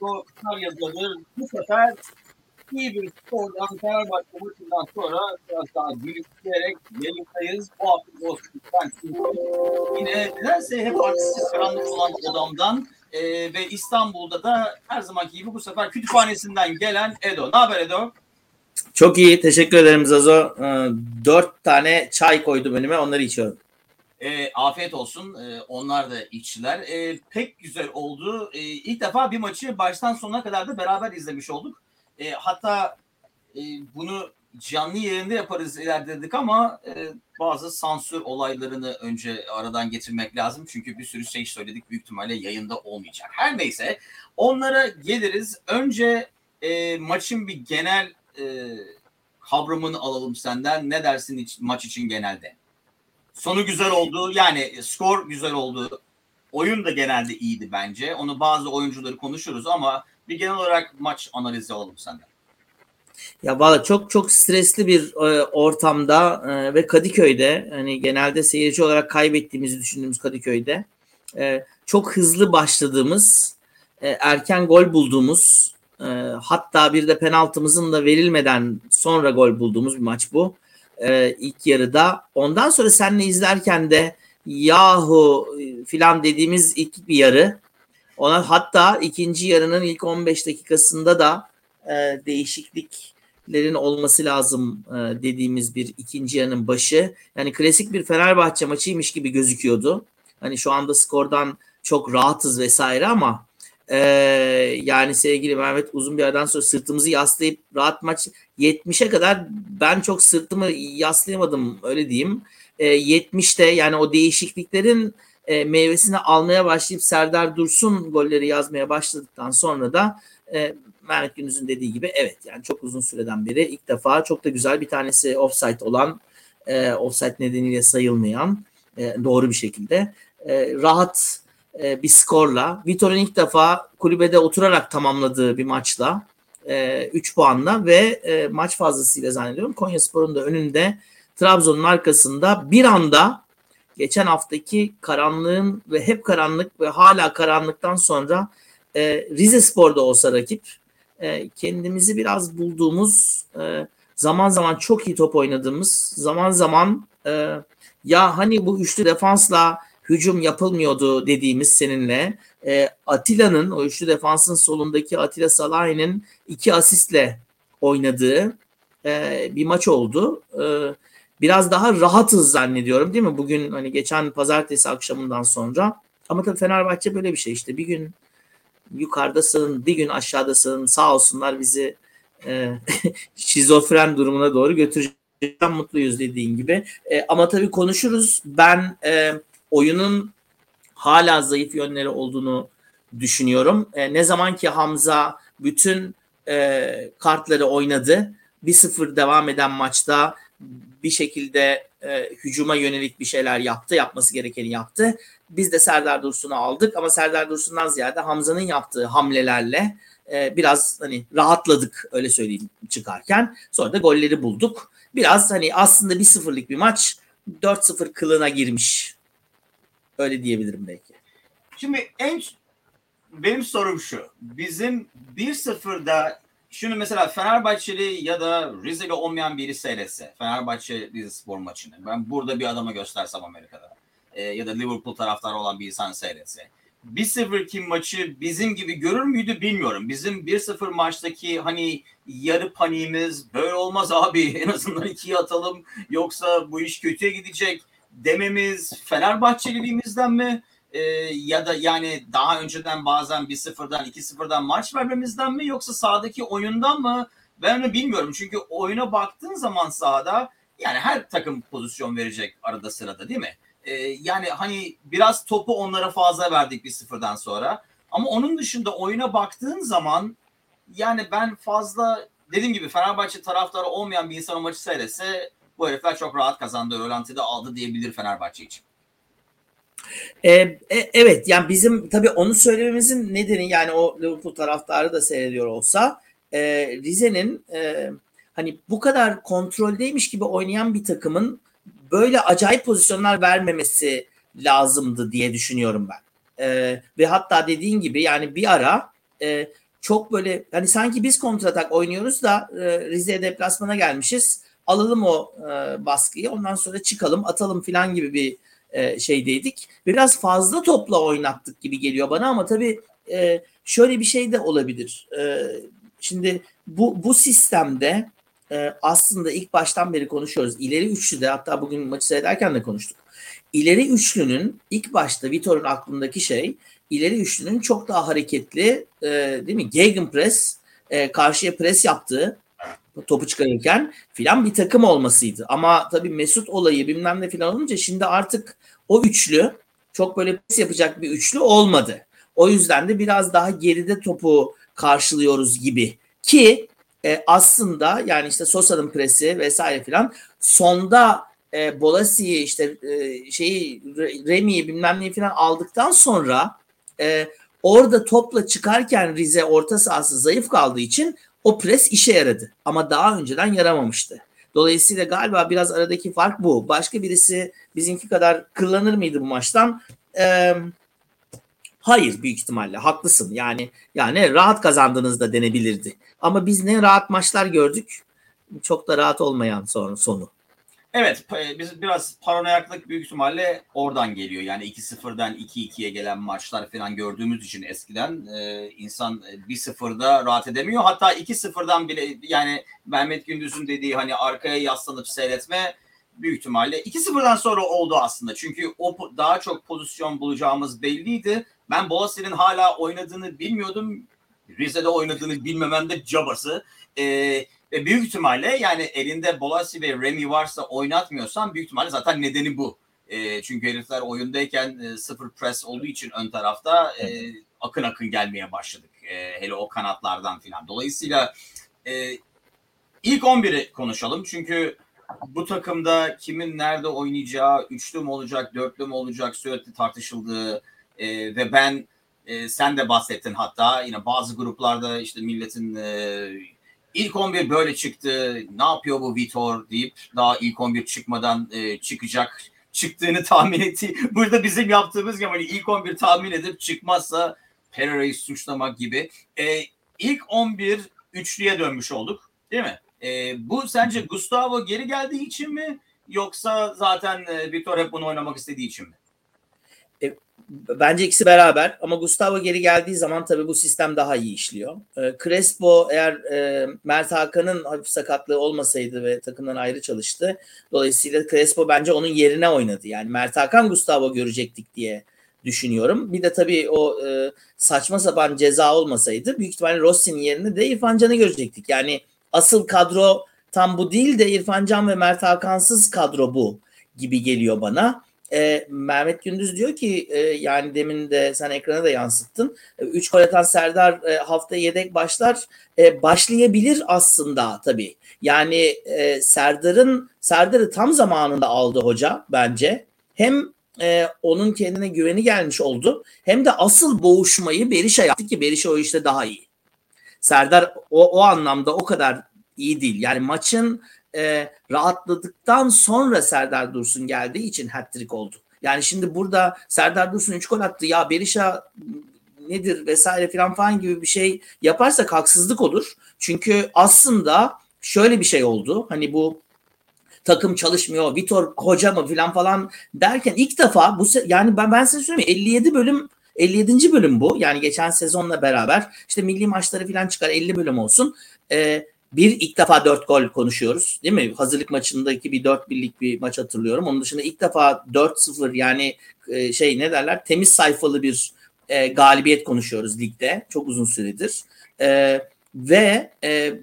Edo'yla Nago Karya'dadır. Bu sefer iyi bir skordan Fenerbahçe maçından sonra biraz daha gülümseyerek yayındayız. Bu hafta Boston Yine nedense hep artistik karanlık olan odamdan e, ve İstanbul'da da her zamanki gibi bu sefer kütüphanesinden gelen Edo. Ne haber Edo? Çok iyi. Teşekkür ederim Zazo. Ee, Dört tane çay koydum önüme. Onları içiyorum. E, afiyet olsun. E, onlar da içtiler. E, pek güzel oldu. E, ilk defa bir maçı baştan sonuna kadar da beraber izlemiş olduk. E, hatta e, bunu canlı yayında yaparız ileride dedik ama e, bazı sansür olaylarını önce aradan getirmek lazım. Çünkü bir sürü şey söyledik büyük ihtimalle yayında olmayacak. Her neyse onlara geliriz. Önce e, maçın bir genel e, kavramını alalım senden. Ne dersin iç, maç için genelde? Sonu güzel oldu. Yani skor güzel oldu. Oyun da genelde iyiydi bence. Onu bazı oyuncuları konuşuruz ama bir genel olarak maç analizi alalım senden. Ya valla çok çok stresli bir e, ortamda e, ve Kadıköy'de hani genelde seyirci olarak kaybettiğimizi düşündüğümüz Kadıköy'de e, çok hızlı başladığımız e, erken gol bulduğumuz e, hatta bir de penaltımızın da verilmeden sonra gol bulduğumuz bir maç bu e, ilk yarıda. Ondan sonra seninle izlerken de yahu e, filan dediğimiz ilk bir yarı. Ona hatta ikinci yarının ilk 15 dakikasında da e, değişikliklerin olması lazım e, dediğimiz bir ikinci yarının başı. Yani klasik bir Fenerbahçe maçıymış gibi gözüküyordu. Hani şu anda skordan çok rahatız vesaire ama ee, yani sevgili Mehmet uzun bir aradan sonra sırtımızı yaslayıp rahat maç 70'e kadar ben çok sırtımı yaslayamadım öyle diyeyim. Ee, 70'te yani o değişikliklerin e, meyvesini almaya başlayıp Serdar Dursun golleri yazmaya başladıktan sonra da e, Mehmet Gündüz'ün dediği gibi evet yani çok uzun süreden beri ilk defa çok da güzel bir tanesi offside olan e, offside nedeniyle sayılmayan e, doğru bir şekilde e, rahat e, bir skorla. Vitor'un ilk defa kulübede oturarak tamamladığı bir maçla 3 e, puanla ve e, maç fazlasıyla zannediyorum Konya Spor'un da önünde Trabzon'un arkasında bir anda geçen haftaki karanlığın ve hep karanlık ve hala karanlıktan sonra e, Rize Spor'da olsa rakip e, kendimizi biraz bulduğumuz e, zaman zaman çok iyi top oynadığımız zaman zaman e, ya hani bu üçlü defansla hücum yapılmıyordu dediğimiz seninle. E, Atilla'nın o üçlü defansın solundaki Atilla Salahi'nin iki asistle oynadığı e, bir maç oldu. E, biraz daha rahatız zannediyorum değil mi? Bugün hani geçen pazartesi akşamından sonra. Ama tabii Fenerbahçe böyle bir şey işte. Bir gün yukarıdasın, bir gün aşağıdasın. Sağ olsunlar bizi e, şizofren durumuna doğru götürecekten mutluyuz dediğin gibi. E, ama tabii konuşuruz. Ben e, oyunun hala zayıf yönleri olduğunu düşünüyorum. E, ne zaman ki Hamza bütün e, kartları oynadı, 1-0 devam eden maçta bir şekilde e, hücuma yönelik bir şeyler yaptı, yapması gerekeni yaptı. Biz de Serdar Dursun'u aldık ama Serdar Dursun'dan ziyade Hamza'nın yaptığı hamlelerle e, biraz hani rahatladık öyle söyleyeyim çıkarken. Sonra da golleri bulduk. Biraz hani aslında bir sıfırlık bir maç 4-0 kılına girmiş Öyle diyebilirim belki. Şimdi en benim sorum şu. Bizim 1-0'da şunu mesela Fenerbahçeli ya da Rize'li olmayan biri seyretse Fenerbahçe Rize spor maçını ben burada bir adama göstersem Amerika'da e, ya da Liverpool taraftarı olan bir insan seyretse 1-0 kim maçı bizim gibi görür müydü bilmiyorum. Bizim 1-0 maçtaki hani yarı paniğimiz böyle olmaz abi en azından ikiye atalım yoksa bu iş kötüye gidecek dememiz Fenerbahçeliliğimizden mi? E, ya da yani daha önceden bazen bir sıfırdan iki sıfırdan maç vermemizden mi yoksa sahadaki oyundan mı? Ben onu bilmiyorum. Çünkü oyuna baktığın zaman sahada yani her takım pozisyon verecek arada sırada değil mi? E, yani hani biraz topu onlara fazla verdik bir sıfırdan sonra. Ama onun dışında oyuna baktığın zaman yani ben fazla dediğim gibi Fenerbahçe taraftarı olmayan bir insan o maçı seyretse bu herifler çok rahat kazandı. Rölantide aldı diyebilir Fenerbahçe için. Ee, e, evet yani bizim tabii onu söylememizin nedeni yani o Liverpool taraftarı da seyrediyor olsa e, Rize'nin e, hani bu kadar kontroldeymiş gibi oynayan bir takımın böyle acayip pozisyonlar vermemesi lazımdı diye düşünüyorum ben. E, ve hatta dediğin gibi yani bir ara e, çok böyle hani sanki biz kontratak oynuyoruz da e, Rize'ye deplasmana gelmişiz. Alalım o e, baskıyı ondan sonra çıkalım atalım filan gibi bir e, şeydeydik. Biraz fazla topla oynattık gibi geliyor bana ama tabii e, şöyle bir şey de olabilir. E, şimdi bu bu sistemde e, aslında ilk baştan beri konuşuyoruz. İleri üçlü de hatta bugün maçı seyrederken de konuştuk. İleri üçlünün ilk başta Vitor'un aklındaki şey ileri üçlünün çok daha hareketli e, değil mi? Gegenpress e, karşıya pres yaptığı topu çıkarırken filan bir takım olmasıydı. Ama tabii Mesut olayı bilmem ne filan olunca şimdi artık o üçlü çok böyle pres yapacak bir üçlü olmadı. O yüzden de biraz daha geride topu karşılıyoruz gibi. Ki e, aslında yani işte Sosa'nın presi vesaire filan sonda e, Bolasi'yi işte e, şeyi Remi'yi bilmem ne filan aldıktan sonra e, orada topla çıkarken Rize orta sahası zayıf kaldığı için o pres işe yaradı. Ama daha önceden yaramamıştı. Dolayısıyla galiba biraz aradaki fark bu. Başka birisi bizimki kadar kırlanır mıydı bu maçtan? Ee, hayır büyük ihtimalle haklısın. Yani yani rahat kazandınız da denebilirdi. Ama biz ne rahat maçlar gördük. Çok da rahat olmayan son, sonu. Evet biz biraz paranoyaklık büyük ihtimalle oradan geliyor. Yani 2-0'dan 2-2'ye gelen maçlar falan gördüğümüz için eskiden e, insan 1-0'da rahat edemiyor. Hatta 2-0'dan bile yani Mehmet Gündüz'ün dediği hani arkaya yaslanıp seyretme büyük ihtimalle 2-0'dan sonra oldu aslında. Çünkü o daha çok pozisyon bulacağımız belliydi. Ben Boğaziçi'nin hala oynadığını bilmiyordum. Rize'de oynadığını bilmemem de cabası. Eee ve büyük ihtimalle yani elinde Bolasi ve Remy varsa oynatmıyorsan büyük ihtimalle zaten nedeni bu. E, çünkü herifler oyundayken e, sıfır press olduğu için ön tarafta e, akın akın gelmeye başladık. E, hele o kanatlardan filan. Dolayısıyla e, ilk 11'i konuşalım. Çünkü bu takımda kimin nerede oynayacağı, üçlü mü olacak, dörtlü mü olacak sürekli tartışıldığı e, ve ben e, sen de bahsettin hatta yine bazı gruplarda işte milletin e, İlk 11 böyle çıktı. Ne yapıyor bu Vitor deyip daha ilk 11 çıkmadan e, çıkacak. Çıktığını tahmin etti. Burada bizim yaptığımız gibi hani ilk 11 tahmin edip çıkmazsa Pereira'yı suçlamak gibi. E, ilk 11 üçlüye dönmüş olduk. Değil mi? E, bu sence Gustavo geri geldiği için mi? Yoksa zaten e, Vitor hep bunu oynamak istediği için mi? Bence ikisi beraber ama Gustavo geri geldiği zaman tabii bu sistem daha iyi işliyor. E, Crespo eğer e, Mert Hakan'ın hafif sakatlığı olmasaydı ve takımdan ayrı çalıştı. Dolayısıyla Crespo bence onun yerine oynadı. Yani Mert Hakan Gustavo görecektik diye düşünüyorum. Bir de tabii o e, saçma sapan ceza olmasaydı büyük ihtimalle Rossi'nin yerine de İrfan Can'ı görecektik. Yani asıl kadro tam bu değil de İrfan Can ve Mert Hakan'sız kadro bu gibi geliyor bana e, Mehmet Gündüz diyor ki e, yani demin de sen ekrana da yansıttın. E, üç gol atan Serdar e, hafta yedek başlar. E, başlayabilir aslında tabii. Yani e, Serdar'ın Serdar'ı tam zamanında aldı hoca bence. Hem e, onun kendine güveni gelmiş oldu. Hem de asıl boğuşmayı Berisha yaptı ki Berisha o işte daha iyi. Serdar o, o anlamda o kadar iyi değil. Yani maçın e, rahatladıktan sonra Serdar Dursun geldiği için hat-trick oldu. Yani şimdi burada Serdar Dursun 3 gol attı ya Berisha nedir vesaire filan falan gibi bir şey yaparsak haksızlık olur. Çünkü aslında şöyle bir şey oldu. Hani bu takım çalışmıyor. Vitor hoca mı filan falan derken ilk defa bu yani ben ben size söyleyeyim 57 bölüm 57. bölüm bu. Yani geçen sezonla beraber işte milli maçları filan çıkar 50 bölüm olsun. Ee, bir ilk defa dört gol konuşuyoruz değil mi? Hazırlık maçındaki bir dört birlik bir maç hatırlıyorum. Onun dışında ilk defa 4-0 yani e, şey ne derler temiz sayfalı bir e, galibiyet konuşuyoruz ligde. Çok uzun süredir. E, ve e,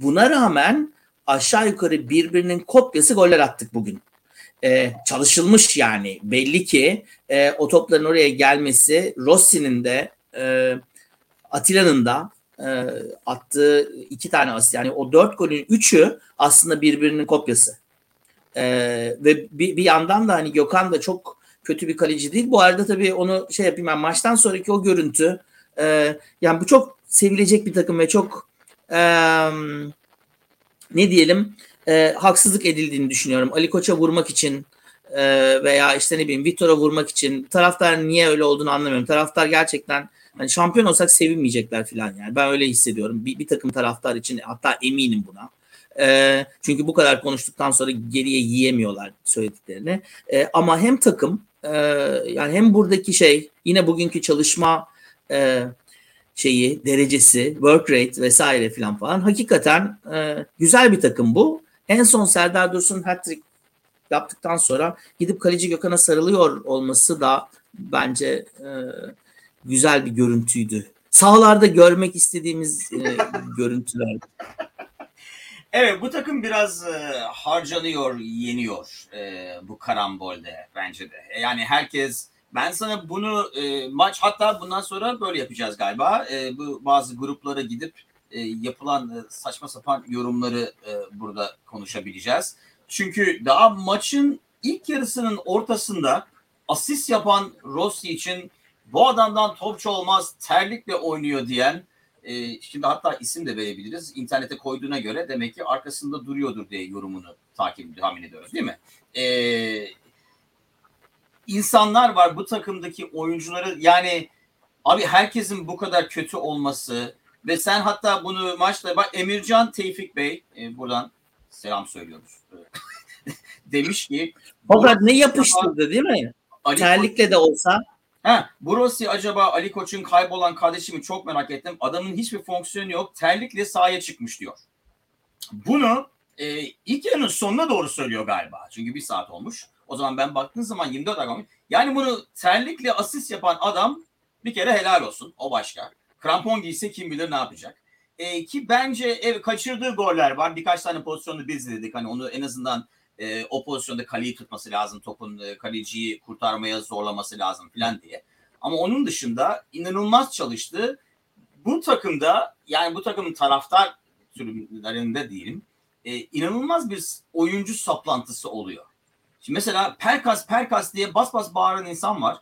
buna rağmen aşağı yukarı birbirinin kopyası goller attık bugün. E, çalışılmış yani belli ki e, o topların oraya gelmesi Rossi'nin de e, Atilla'nın da e, attığı iki tane asist yani o dört golün üçü aslında birbirinin kopyası. E, ve bir, bir yandan da hani Gökhan da çok kötü bir kaleci değil. Bu arada tabii onu şey yapayım ben maçtan sonraki o görüntü e, yani bu çok sevilecek bir takım ve çok e, ne diyelim e, haksızlık edildiğini düşünüyorum. Ali Koç'a vurmak için e, veya işte ne bileyim Vitor'a vurmak için taraftar niye öyle olduğunu anlamıyorum. Taraftar gerçekten hani şampiyon olsak sevinmeyecekler falan yani. Ben öyle hissediyorum. Bir, bir takım taraftar için hatta eminim buna. E, çünkü bu kadar konuştuktan sonra geriye yiyemiyorlar söylediklerini. E, ama hem takım e, yani hem buradaki şey yine bugünkü çalışma e, şeyi derecesi, work rate vesaire filan falan hakikaten e, güzel bir takım bu. En son Serdar Dursun hat-trick yaptıktan sonra gidip kaleci Gökhan'a sarılıyor olması da bence e, güzel bir görüntüydü. Sahalarda görmek istediğimiz e, görüntüler. Evet bu takım biraz e, harcanıyor, yeniyor e, bu karambolde bence de. Yani herkes ben sana bunu e, maç hatta bundan sonra böyle yapacağız galiba. E, bu bazı gruplara gidip e, yapılan e, saçma sapan yorumları e, burada konuşabileceğiz. Çünkü daha maçın ilk yarısının ortasında asist yapan Rossi için bu adamdan topçu olmaz terlikle oynuyor diyen e, şimdi hatta isim de verebiliriz. İnternete koyduğuna göre demek ki arkasında duruyordur diye yorumunu takip tahmin ediyoruz değil mi? E, insanlar var bu takımdaki oyuncuları yani abi herkesin bu kadar kötü olması ve sen hatta bunu maçta bak Emircan Tevfik Bey e, buradan selam söylüyoruz. Demiş ki Fakat ne yapıştırdı değil mi? Ali Terlikle de olsa. Ha, bu Rossi acaba Ali Koç'un kaybolan kardeşimi çok merak ettim. Adamın hiçbir fonksiyonu yok. Terlikle sahaya çıkmış diyor. Bunu e, ilk yarının sonuna doğru söylüyor galiba. Çünkü bir saat olmuş. O zaman ben baktığım zaman 24 dakika. Yani bunu terlikle asist yapan adam bir kere helal olsun. O başka. Krampon giyse kim bilir ne yapacak. E, ki bence ev kaçırdığı goller var. Birkaç tane pozisyonu biz dedik. Hani onu en azından e, o pozisyonda kaleyi tutması lazım. Topun e, kaleciyi kurtarmaya zorlaması lazım falan diye. Ama onun dışında inanılmaz çalıştı. Bu takımda yani bu takımın taraftar sürümlerinde diyelim e, inanılmaz bir oyuncu saplantısı oluyor. Şimdi mesela Perkas Perkas diye bas bas bağıran insan var.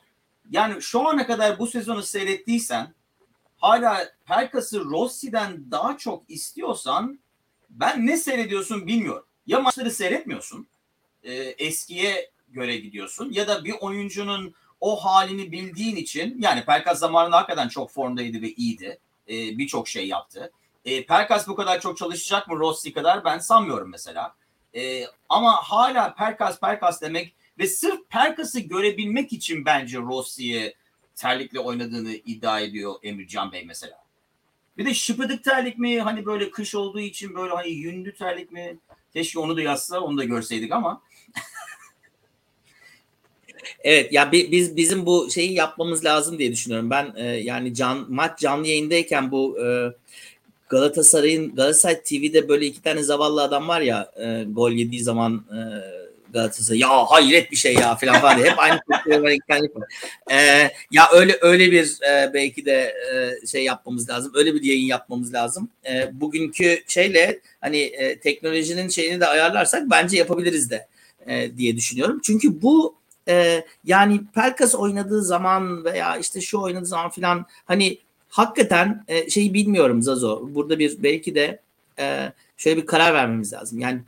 Yani şu ana kadar bu sezonu seyrettiysen hala Perkas'ı Rossi'den daha çok istiyorsan ben ne seyrediyorsun bilmiyorum. Ya maçları seyretmiyorsun e, eskiye göre gidiyorsun ya da bir oyuncunun o halini bildiğin için yani Perkas zamanında hakikaten çok formdaydı ve iyiydi. E, Birçok şey yaptı. E, Perkas bu kadar çok çalışacak mı Rossi kadar ben sanmıyorum mesela. E, ama hala Perkas Perkas demek ve sırf Perkas'ı görebilmek için bence Rossi'ye terlikle oynadığını iddia ediyor Emircan Bey mesela. Bir de şıpıdık terlik mi hani böyle kış olduğu için böyle hani yündü terlik mi? Keşke onu da yazsa onu da görseydik ama. evet ya biz bizim bu şeyi yapmamız lazım diye düşünüyorum. Ben e, yani can maç canlı yayındayken bu e, Galatasaray'ın Galatasaray TV'de böyle iki tane zavallı adam var ya e, gol yediği zaman e, Galatasaray ya hayret bir şey ya falan falan diye. Hep aynı var iki tane ee, ya öyle öyle bir e, belki de e, şey yapmamız lazım. Öyle bir yayın yapmamız lazım. E, bugünkü şeyle hani e, teknolojinin şeyini de ayarlarsak bence yapabiliriz de e, diye düşünüyorum. Çünkü bu e, yani Pelkas oynadığı zaman veya işte şu oynadığı zaman filan hani hakikaten e, şeyi bilmiyorum Zazo. Burada bir belki de e, şöyle bir karar vermemiz lazım. Yani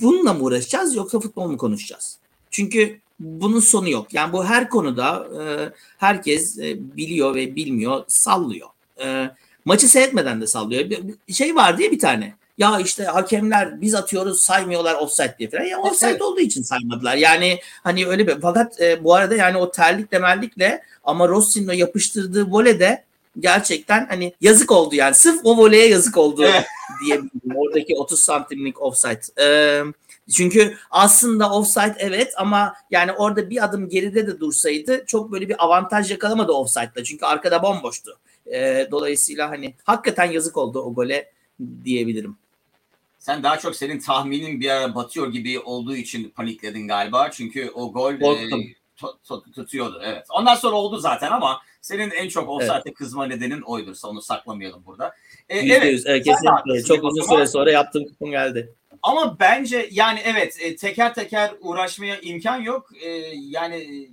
bununla mı uğraşacağız yoksa futbol mu konuşacağız? Çünkü bunun sonu yok. Yani bu her konuda e, herkes e, biliyor ve bilmiyor, sallıyor. E, maçı seyretmeden de sallıyor. Bir, bir şey var diye bir tane. Ya işte hakemler biz atıyoruz saymıyorlar offside diye falan. Ya offside evet. olduğu için saymadılar. Yani hani öyle bir fakat e, bu arada yani o terlikle merlikle ama Rossi'nin o yapıştırdığı volede gerçekten hani yazık oldu yani. Sırf o voleye yazık oldu diyebilirim. Oradaki 30 santimlik offside. Ee, çünkü aslında offside evet ama yani orada bir adım geride de dursaydı çok böyle bir avantaj yakalamadı offside'da. Çünkü arkada bomboştu. Ee, dolayısıyla hani hakikaten yazık oldu o gole diyebilirim. Sen daha çok senin tahminin bir ara batıyor gibi olduğu için panikledin galiba. Çünkü o gol e, tutuyordu. Evet. Ondan sonra oldu zaten ama senin en çok offside'e kızma nedenin oydur. Onu saklamayalım burada. Ee, evet, evet kesinlikle. Çok uzun süre sonra yaptığım kupon geldi. Ama bence yani evet e, teker teker uğraşmaya imkan yok. E, yani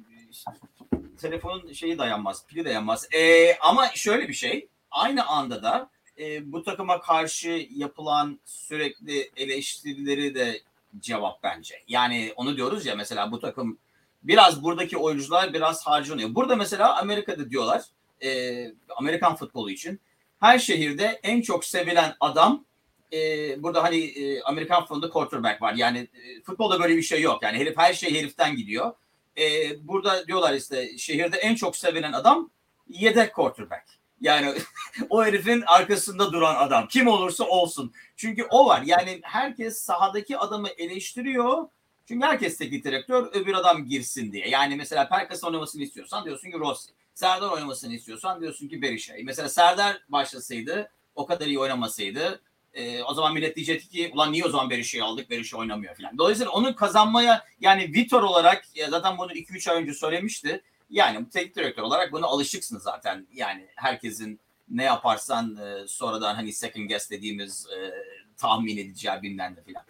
telefonun şeyi dayanmaz, pili dayanmaz. E, ama şöyle bir şey. Aynı anda da e, bu takıma karşı yapılan sürekli eleştirileri de cevap bence. Yani onu diyoruz ya mesela bu takım biraz buradaki oyuncular biraz harcanıyor. Burada mesela Amerika'da diyorlar e, Amerikan futbolu için her şehirde en çok sevilen adam e, burada hani e, Amerikan futbolunda quarterback var. Yani e, futbolda böyle bir şey yok. Yani herif her şey heriften gidiyor. E, burada diyorlar işte şehirde en çok sevilen adam yedek quarterback. Yani o herifin arkasında duran adam. Kim olursa olsun. Çünkü o var. Yani herkes sahadaki adamı eleştiriyor. Çünkü herkes teknik direktör öbür adam girsin diye. Yani mesela Perkas oynamasını istiyorsan diyorsun ki Rossi. Serdar oynamasını istiyorsan diyorsun ki Berişay. Mesela Serdar başlasaydı o kadar iyi oynamasaydı e, o zaman millet diyecekti ki ulan niye o zaman Berişay'ı aldık Berişay oynamıyor falan. Dolayısıyla onun kazanmaya yani Vitor olarak ya zaten bunu 2-3 ay önce söylemişti. Yani teknik direktör olarak buna alışıksınız zaten. Yani herkesin ne yaparsan e, sonradan hani second guess dediğimiz e, tahmin edeceği bilmem ne falan.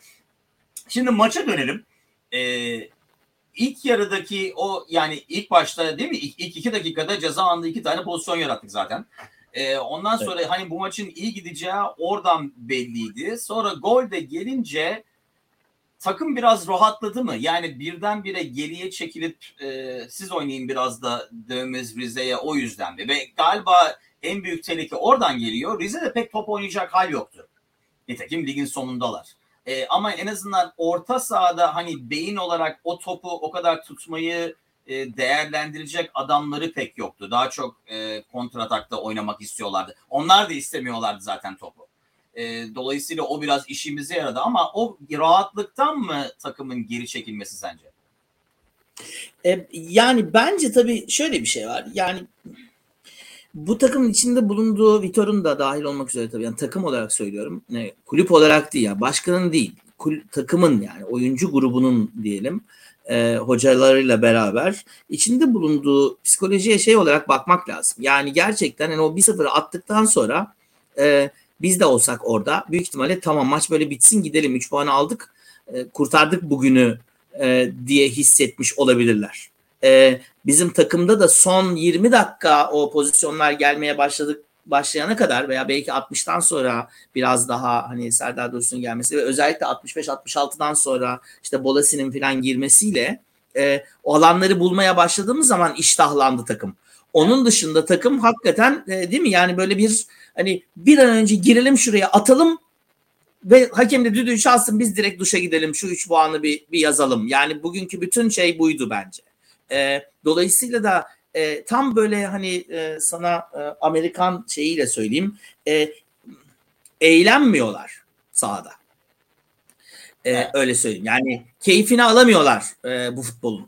Şimdi maça dönelim. E, ilk yarıdaki o yani ilk başta değil mi? İlk, ilk iki dakikada ceza anında iki tane pozisyon yarattık zaten. E, ondan sonra evet. hani bu maçın iyi gideceği oradan belliydi. Sonra gol de gelince takım biraz rahatladı mı? Yani birdenbire geriye çekilip e, siz oynayın biraz da dövmez Rize'ye o yüzden mi? Ve galiba en büyük tehlike oradan geliyor. Rize'de pek top oynayacak hal yoktu. Nitekim ligin sonundalar. E, ama en azından orta sahada hani beyin olarak o topu o kadar tutmayı e, değerlendirecek adamları pek yoktu. Daha çok e, kontratakta oynamak istiyorlardı. Onlar da istemiyorlardı zaten topu. E, dolayısıyla o biraz işimize yaradı ama o rahatlıktan mı takımın geri çekilmesi sence? E, yani bence tabii şöyle bir şey var. Yani bu takımın içinde bulunduğu Vitor'un da dahil olmak üzere tabii yani takım olarak söylüyorum. E, kulüp olarak değil ya başkanın değil. Kul, takımın yani oyuncu grubunun diyelim e, hocalarıyla beraber içinde bulunduğu psikolojiye şey olarak bakmak lazım. Yani gerçekten yani o 1-0'ı attıktan sonra e, biz de olsak orada büyük ihtimalle tamam maç böyle bitsin gidelim 3 puanı aldık e, kurtardık bugünü e, diye hissetmiş olabilirler. E, bizim takımda da son 20 dakika o pozisyonlar gelmeye başladık başlayana kadar veya belki 60'tan sonra biraz daha hani Serdar Dursun gelmesi ve özellikle 65-66'dan sonra işte Bolasi'nin falan girmesiyle e, o alanları bulmaya başladığımız zaman iştahlandı takım. Onun dışında takım hakikaten e, değil mi yani böyle bir hani bir an önce girelim şuraya atalım ve hakem de düdüğü çalsın biz direkt duşa gidelim şu üç puanı bir, bir yazalım. Yani bugünkü bütün şey buydu bence. E, dolayısıyla da e, tam böyle hani e, sana e, Amerikan şeyiyle söyleyeyim e, eğlenmiyorlar sahada. E, evet. Öyle söyleyeyim. Yani keyfini alamıyorlar e, bu futbolun.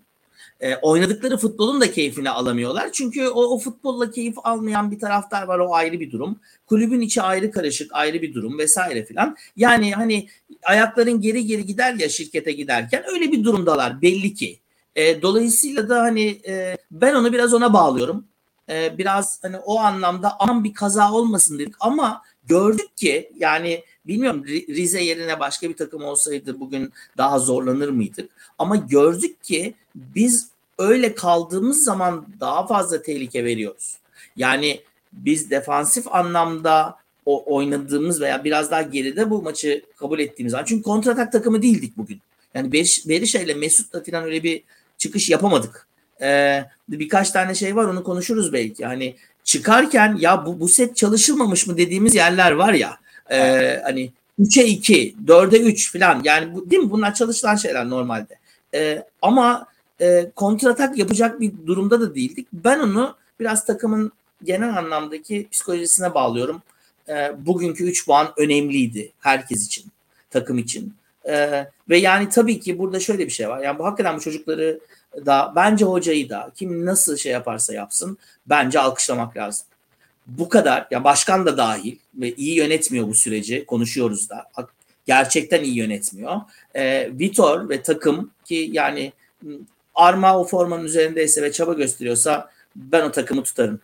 E, oynadıkları futbolun da keyfini alamıyorlar. Çünkü o, o futbolla keyif almayan bir taraftar var. O ayrı bir durum. Kulübün içi ayrı karışık, ayrı bir durum vesaire filan. Yani hani ayakların geri geri gider ya şirkete giderken öyle bir durumdalar belli ki. E, dolayısıyla da hani e, ben onu biraz ona bağlıyorum. E, biraz hani o anlamda aman bir kaza olmasın dedik ama gördük ki yani bilmiyorum Rize yerine başka bir takım olsaydı bugün daha zorlanır mıydık? Ama gördük ki biz öyle kaldığımız zaman daha fazla tehlike veriyoruz. Yani biz defansif anlamda o oynadığımız veya biraz daha geride bu maçı kabul ettiğimiz zaman çünkü kontratak takımı değildik bugün. Yani Berişa ile Mesut'la falan öyle bir çıkış yapamadık. Ee, birkaç tane şey var onu konuşuruz belki. Hani çıkarken ya bu, bu set çalışılmamış mı dediğimiz yerler var ya. E, hani 3'e 2, 4'e 3 falan. Yani bu, değil mi? Bunlar çalışılan şeyler normalde. E, ama e, kontratak yapacak bir durumda da değildik. Ben onu biraz takımın genel anlamdaki psikolojisine bağlıyorum. E, bugünkü 3 puan önemliydi herkes için, takım için. Ee, ve yani tabii ki burada şöyle bir şey var. Yani bu hakikaten bu çocukları da bence hocayı da kim nasıl şey yaparsa yapsın bence alkışlamak lazım. Bu kadar ya başkan da dahil ve iyi yönetmiyor bu süreci konuşuyoruz da gerçekten iyi yönetmiyor. Ee, Vitor ve takım ki yani Arma o formanın üzerindeyse ve çaba gösteriyorsa ben o takımı tutarım.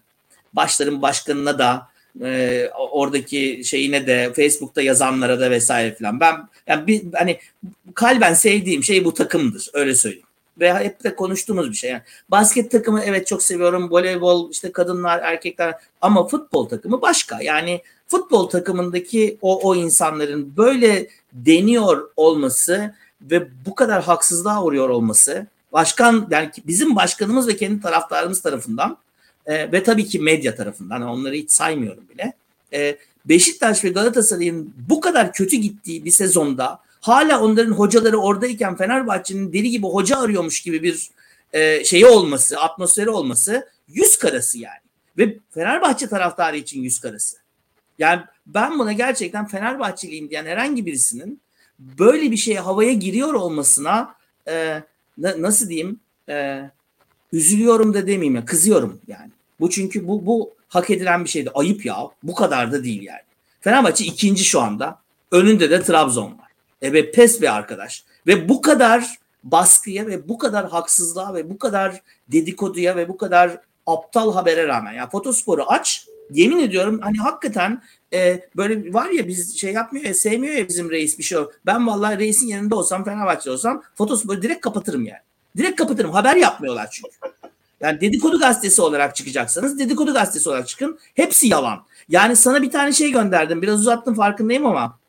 Başlarım başkanına da e, oradaki şeyine de Facebook'ta yazanlara da vesaire falan. Ben yani bir hani kalben sevdiğim şey bu takımdır öyle söyleyeyim. Ve hep de konuştuğumuz bir şey. Yani basket takımı evet çok seviyorum. Voleybol işte kadınlar, erkekler ama futbol takımı başka. Yani futbol takımındaki o o insanların böyle deniyor olması ve bu kadar haksızlığa uğruyor olması başkan yani bizim başkanımız ve kendi taraftarımız tarafından e, ve tabii ki medya tarafından onları hiç saymıyorum bile. E, Beşiktaş ve Galatasaray'ın bu kadar kötü gittiği bir sezonda hala onların hocaları oradayken Fenerbahçe'nin deli gibi hoca arıyormuş gibi bir e, şeyi olması, atmosferi olması yüz karası yani. Ve Fenerbahçe taraftarı için yüz karası. Yani ben buna gerçekten Fenerbahçeliyim diyen herhangi birisinin böyle bir şeye havaya giriyor olmasına e, nasıl diyeyim e, üzülüyorum da demeyeyim ya kızıyorum yani. Bu çünkü bu bu hak edilen bir şeydi. Ayıp ya. Bu kadar da değil yani. Fenerbahçe ikinci şu anda. Önünde de Trabzon var. Ve pes bir arkadaş. Ve bu kadar baskıya ve bu kadar haksızlığa ve bu kadar dedikoduya ve bu kadar aptal habere rağmen ya fotosporu aç yemin ediyorum hani hakikaten e, böyle var ya biz şey yapmıyor ya sevmiyor ya bizim reis bir şey. Ben vallahi reisin yanında olsam Fenerbahçe olsam fotosporu direkt kapatırım yani. Direkt kapatırım. Haber yapmıyorlar çünkü. Yani dedikodu gazetesi olarak çıkacaksanız dedikodu gazetesi olarak çıkın. Hepsi yalan. Yani sana bir tane şey gönderdim. Biraz uzattım farkındayım ama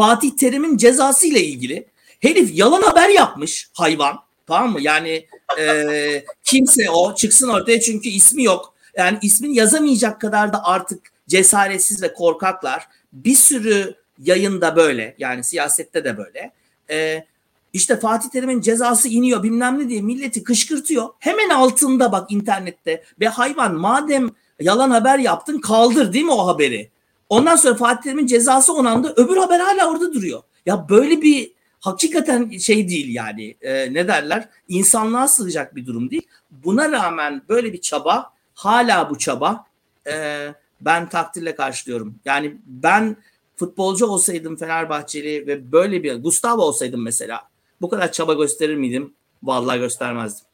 Fatih Terim'in cezası ile ilgili herif yalan haber yapmış hayvan. Tamam mı? Yani e, kimse o çıksın ortaya çünkü ismi yok. Yani ismini yazamayacak kadar da artık cesaretsiz ve korkaklar. Bir sürü yayında böyle yani siyasette de böyle. E, işte Fatih Terim'in cezası iniyor bilmem ne diye milleti kışkırtıyor. Hemen altında bak internette ve hayvan madem yalan haber yaptın kaldır değil mi o haberi? Ondan sonra Fatih Terim'in cezası onandı öbür haber hala orada duruyor. Ya böyle bir hakikaten şey değil yani e, ne derler insanlığa sığacak bir durum değil. Buna rağmen böyle bir çaba hala bu çaba e, ben takdirle karşılıyorum. Yani ben futbolcu olsaydım Fenerbahçeli ve böyle bir Gustavo olsaydım mesela bu kadar çaba gösterir miydim? Vallahi göstermezdim.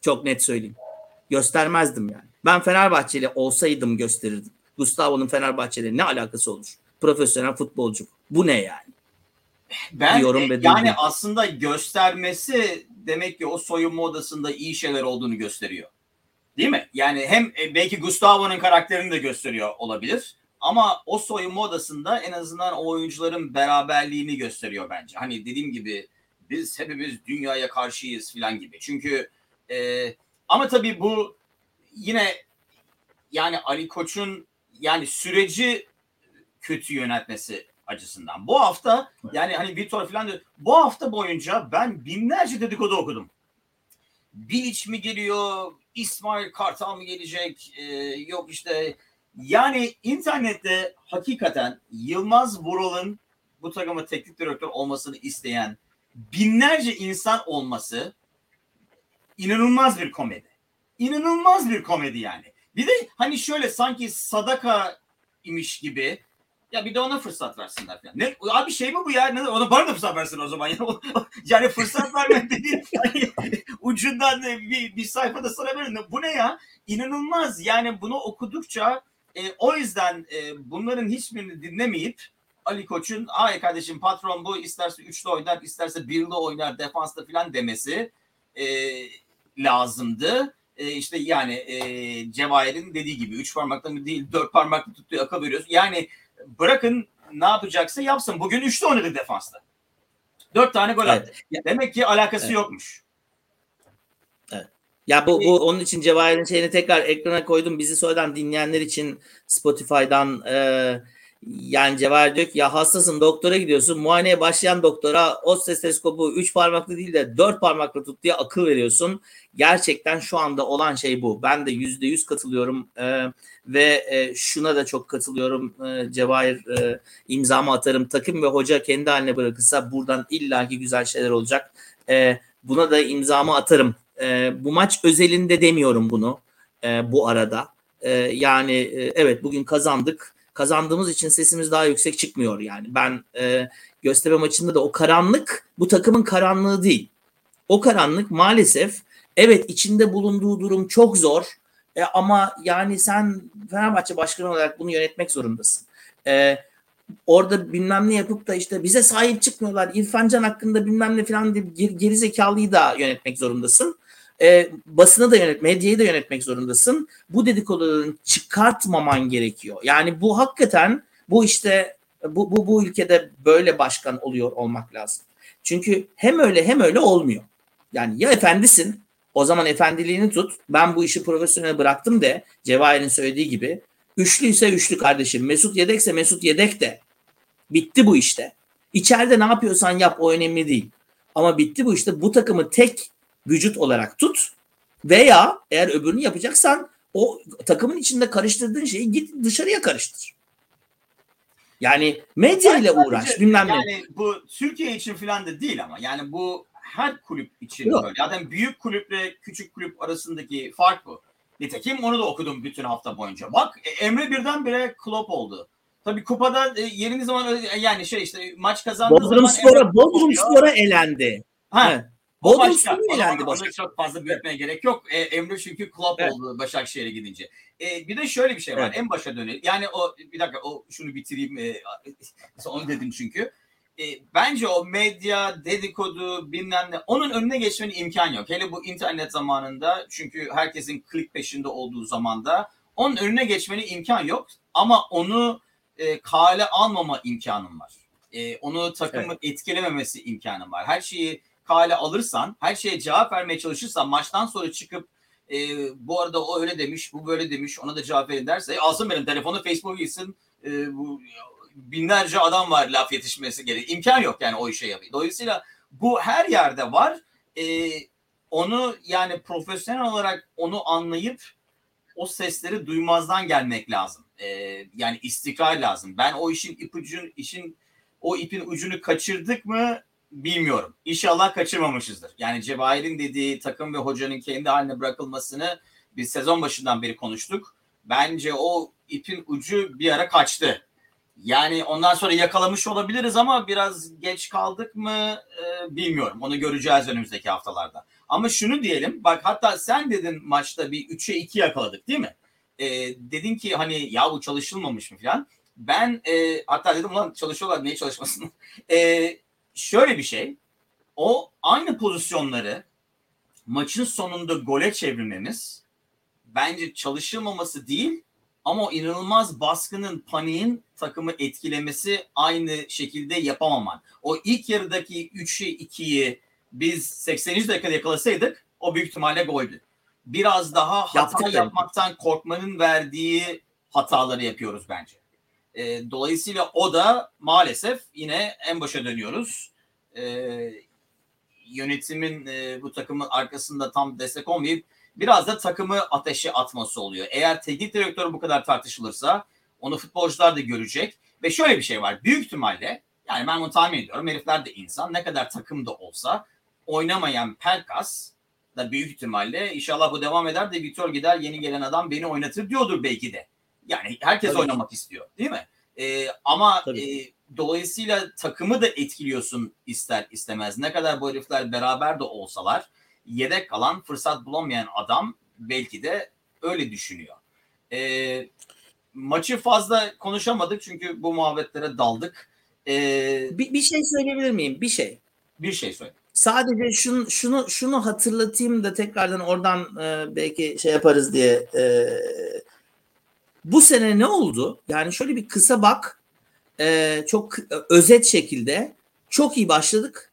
Çok net söyleyeyim. Göstermezdim yani. Ben Fenerbahçeli olsaydım gösterirdim. Gustavo'nun Fenerbahçe'yle ne alakası olur? Profesyonel futbolcu. Bu ne yani? Ben diyorum e, yani aslında göstermesi demek ki o soyunma odasında iyi şeyler olduğunu gösteriyor. Değil mi? Yani hem e, belki Gustavo'nun karakterini de gösteriyor olabilir. Ama o soyunma odasında en azından o oyuncuların beraberliğini gösteriyor bence. Hani dediğim gibi biz hepimiz dünyaya karşıyız falan gibi. Çünkü e, ama tabii bu yine yani Ali Koç'un yani süreci kötü yönetmesi açısından. Bu hafta yani hani Vitor falan diyor. Bu hafta boyunca ben binlerce dedikodu okudum. Bilic mi geliyor? İsmail Kartal mı gelecek? Ee, yok işte yani internette hakikaten Yılmaz Vural'ın bu takımın teknik direktör olmasını isteyen binlerce insan olması inanılmaz bir komedi. İnanılmaz bir komedi yani. Bir de hani şöyle sanki sadaka imiş gibi ya bir de ona fırsat versinler falan. Ne abi şey mi bu ya? Ne, ona bana da fırsat versin o zaman. Yani, yani fırsat vermek dediğin yani, ucundan bir, bir sayfada sana verin. Bu ne ya? İnanılmaz. Yani bunu okudukça e, o yüzden e, bunların hiçbirini dinlemeyip Ali Koç'un ay kardeşim patron bu isterse üçlü oynar isterse birli oynar defansta filan demesi e, lazımdı. E, işte yani e, Cevahir'in dediği gibi üç parmakla mı değil dört parmakla tuttuğu akıl veriyoruz. Yani bırakın ne yapacaksa yapsın. Bugün üçlü oynadı defansta. Dört tane gol attı. Evet. Demek ki alakası evet. yokmuş. Ya bu, bu onun için Cevahir'in şeyini tekrar ekrana koydum. Bizi sonradan dinleyenler için Spotify'dan e, yani Cevahir diyor ki ya hastasın doktora gidiyorsun. Muayeneye başlayan doktora o stetoskopu 3 parmaklı değil de 4 parmaklı tut diye akıl veriyorsun. Gerçekten şu anda olan şey bu. Ben de %100 katılıyorum. Ee, ve e, şuna da çok katılıyorum. E, Cevahir e, imzamı atarım. Takım ve hoca kendi haline bırakırsa buradan illaki güzel şeyler olacak. E, buna da imzamı atarım. E, bu maç özelinde demiyorum bunu e, bu arada. E, yani e, evet bugün kazandık kazandığımız için sesimiz daha yüksek çıkmıyor yani. Ben e, gösterme maçında da o karanlık bu takımın karanlığı değil. O karanlık maalesef evet içinde bulunduğu durum çok zor e, ama yani sen Fenerbahçe başkanı olarak bunu yönetmek zorundasın. E, orada bilmem ne yapıp da işte bize sahip çıkmıyorlar. İrfan Can hakkında bilmem ne falan diye geri zekalıyı da yönetmek zorundasın e, basını da yönet, medyayı da yönetmek zorundasın. Bu dedikoduların çıkartmaman gerekiyor. Yani bu hakikaten bu işte bu, bu, bu ülkede böyle başkan oluyor olmak lazım. Çünkü hem öyle hem öyle olmuyor. Yani ya efendisin o zaman efendiliğini tut. Ben bu işi profesyonel bıraktım de Cevahir'in söylediği gibi. Üçlü ise üçlü kardeşim. Mesut yedekse Mesut yedek de. Bitti bu işte. İçeride ne yapıyorsan yap o önemli değil. Ama bitti bu işte. Bu takımı tek vücut olarak tut. Veya eğer öbürünü yapacaksan o takımın içinde karıştırdığın şeyi git dışarıya karıştır. Yani medya ile uğraş bilmem yani ne. Yani bu Türkiye için falan da değil ama yani bu her kulüp için Yok. böyle. Zaten büyük kulüple küçük kulüp arasındaki fark bu. Nitekim onu da okudum bütün hafta boyunca. Bak e, Emre birdenbire Klopp oldu. Tabii kupada e, yerini zaman öyle- yani şey işte maç kazandığı Bodrum zaman Spor'a Emre Bodrum. Spor'a elendi. Ha, Evet. O Bodrum başka. Onu- elendi onu çok fazla büyütmeye gerek yok. E, Emre çünkü Klopp Evet. oldu Başakşehir'e gidince. E, bir de şöyle bir şey var. Evet. En başa dönelim. Yani o bir dakika o şunu bitireyim. E, onu dedim çünkü. E, bence o medya, dedikodu bilmem ne onun önüne geçmenin imkan yok. Hele bu internet zamanında çünkü herkesin klik peşinde olduğu zamanda onun önüne geçmenin imkan yok. Ama onu e, kale almama imkanım var. E, onu takımın etkilememesi imkanım var. Her şeyi kale alırsan, her şeye cevap vermeye çalışırsan maçtan sonra çıkıp e, bu arada o öyle demiş, bu böyle demiş, ona da cevap verin derse e, alsın benim telefonu Facebook'a gitsin. E, bu binlerce adam var laf yetişmesi gerek. İmkan yok yani o işe yapıyor. Dolayısıyla bu her yerde var. E, onu yani profesyonel olarak onu anlayıp o sesleri duymazdan gelmek lazım. E, yani istikrar lazım. Ben o işin ipucun işin o ipin ucunu kaçırdık mı bilmiyorum. İnşallah kaçırmamışızdır. Yani Cevahir'in dediği takım ve hocanın kendi haline bırakılmasını biz sezon başından beri konuştuk. Bence o ipin ucu bir ara kaçtı. Yani ondan sonra yakalamış olabiliriz ama biraz geç kaldık mı e, bilmiyorum. Onu göreceğiz önümüzdeki haftalarda. Ama şunu diyelim. Bak hatta sen dedin maçta bir 3'e 2 yakaladık değil mi? E, dedin ki hani ya bu çalışılmamış mı falan. Ben e, hatta dedim ulan çalışıyorlar niye çalışmasın? e, şöyle bir şey. O aynı pozisyonları maçın sonunda gole çevirmemiz bence çalışılmaması değil ama o inanılmaz baskının, paniğin takımı etkilemesi aynı şekilde yapamaman. O ilk yarıdaki 3'ü 2'yi biz 80. dakikada yakalasaydık o büyük ihtimalle goldü. Biraz daha hata Yaptık yapmaktan korkmanın verdiği hataları yapıyoruz bence. E, dolayısıyla o da maalesef yine en başa dönüyoruz. E, yönetimin e, bu takımın arkasında tam destek olmayıp biraz da takımı ateşe atması oluyor. Eğer teknik direktör bu kadar tartışılırsa onu futbolcular da görecek. Ve şöyle bir şey var. Büyük ihtimalle yani ben bunu tahmin ediyorum. Herifler de insan. Ne kadar takım da olsa oynamayan Pelkas da büyük ihtimalle inşallah bu devam eder de Vitor gider yeni gelen adam beni oynatır diyordur belki de. Yani herkes Tabii. oynamak istiyor değil mi? Ee, ama Tabii. e, dolayısıyla takımı da etkiliyorsun ister istemez. Ne kadar bu herifler beraber de olsalar yedek kalan fırsat bulamayan adam belki de öyle düşünüyor. Ee, maçı fazla konuşamadık çünkü bu muhabbetlere daldık. Ee, Bir, bir şey söyleyebilir miyim? Bir şey. bir şey söyle. Sadece şunu şunu şunu hatırlatayım da tekrardan oradan e, belki şey yaparız diye. E, bu sene ne oldu? Yani şöyle bir kısa bak. E, çok özet şekilde çok iyi başladık.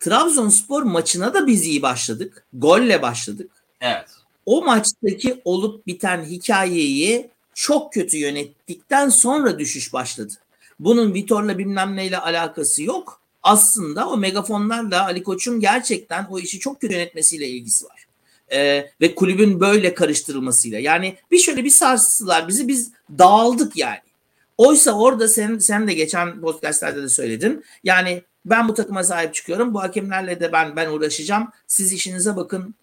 Trabzonspor maçına da biz iyi başladık. Golle başladık. Evet. O maçtaki olup biten hikayeyi çok kötü yönettikten sonra düşüş başladı. Bunun Vitor'la bilmem neyle alakası yok. Aslında o megafonlarla Ali Koç'un gerçekten o işi çok kötü yönetmesiyle ilgisi var. Ee, ve kulübün böyle karıştırılmasıyla. Yani bir şöyle bir sarstılar bizi biz dağıldık yani. Oysa orada sen, sen de geçen podcastlerde de söyledin. Yani ben bu takıma sahip çıkıyorum. Bu hakemlerle de ben ben uğraşacağım. Siz işinize bakın.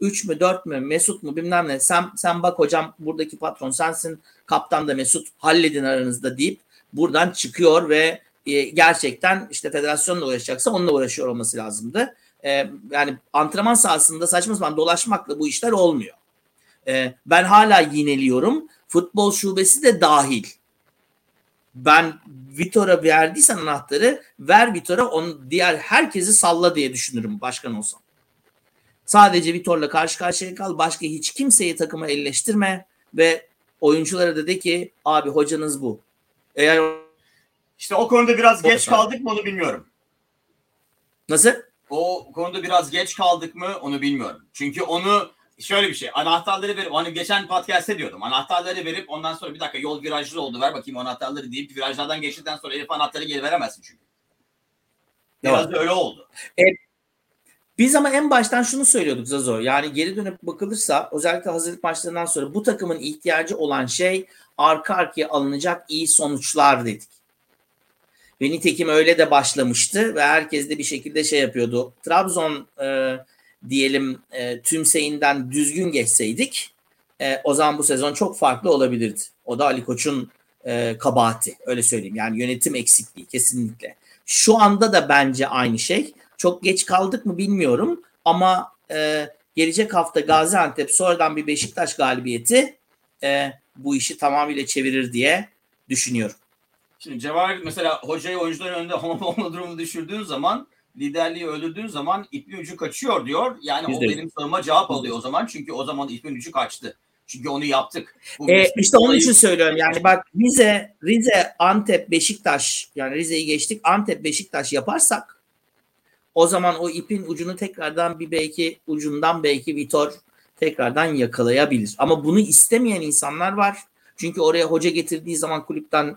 3 mü 4 mü Mesut mu bilmem ne. Sen, sen bak hocam buradaki patron sensin. Kaptan da Mesut halledin aranızda deyip buradan çıkıyor ve e, gerçekten işte federasyonla uğraşacaksa onunla uğraşıyor olması lazımdı. E, yani antrenman sahasında saçma sapan dolaşmakla bu işler olmuyor. E, ben hala yineliyorum. Futbol şubesi de dahil. Ben Vitor'a verdiysen anahtarı ver Vitor'a onu diğer herkesi salla diye düşünürüm başkan olsam. Sadece Vitor'la karşı karşıya kal. Başka hiç kimseyi takıma elleştirme ve oyunculara da de ki abi hocanız bu. Eğer İşte o konuda biraz O geç kaldık mı onu bilmiyorum. Nasıl? O konuda biraz geç kaldık mı onu bilmiyorum. Çünkü onu şöyle bir şey anahtarları verip hani geçen podcast'te diyordum anahtarları verip ondan sonra bir dakika yol virajlı oldu ver bakayım anahtarları deyip virajlardan geçtikten sonra herif anahtarı geri veremezsin çünkü. Biraz da öyle oldu. Biz ama en baştan şunu söylüyorduk Zazo. Yani geri dönüp bakılırsa özellikle hazırlık maçlarından sonra bu takımın ihtiyacı olan şey arka arkaya alınacak iyi sonuçlar dedik. Ve nitekim öyle de başlamıştı ve herkes de bir şekilde şey yapıyordu. Trabzon e, diyelim e, tümseyinden düzgün geçseydik e, o zaman bu sezon çok farklı olabilirdi. O da Ali Koç'un e, kabahati öyle söyleyeyim. Yani yönetim eksikliği kesinlikle. Şu anda da bence aynı şey. Çok geç kaldık mı bilmiyorum ama e, gelecek hafta Gaziantep sonradan bir Beşiktaş galibiyeti e, bu işi tamamıyla çevirir diye düşünüyorum. Şimdi Cevahir mesela hocayı oyuncuların önünde olma durumu düşürdüğün zaman liderliği öldürdüğün zaman ipin ucu kaçıyor diyor. Yani Yüzde o yüz. benim soruma cevap alıyor o zaman. Çünkü o zaman ipin ucu kaçtı. Çünkü onu yaptık. Bu E, işte onun için söylüyorum. Yani bak Rize, Rize, Antep, Beşiktaş yani Rize'yi geçtik. Antep, Beşiktaş yaparsak o zaman o ipin ucunu tekrardan bir belki ucundan belki Vitor tekrardan yakalayabilir. Ama bunu istemeyen insanlar var. Çünkü oraya hoca getirdiği zaman kulüpten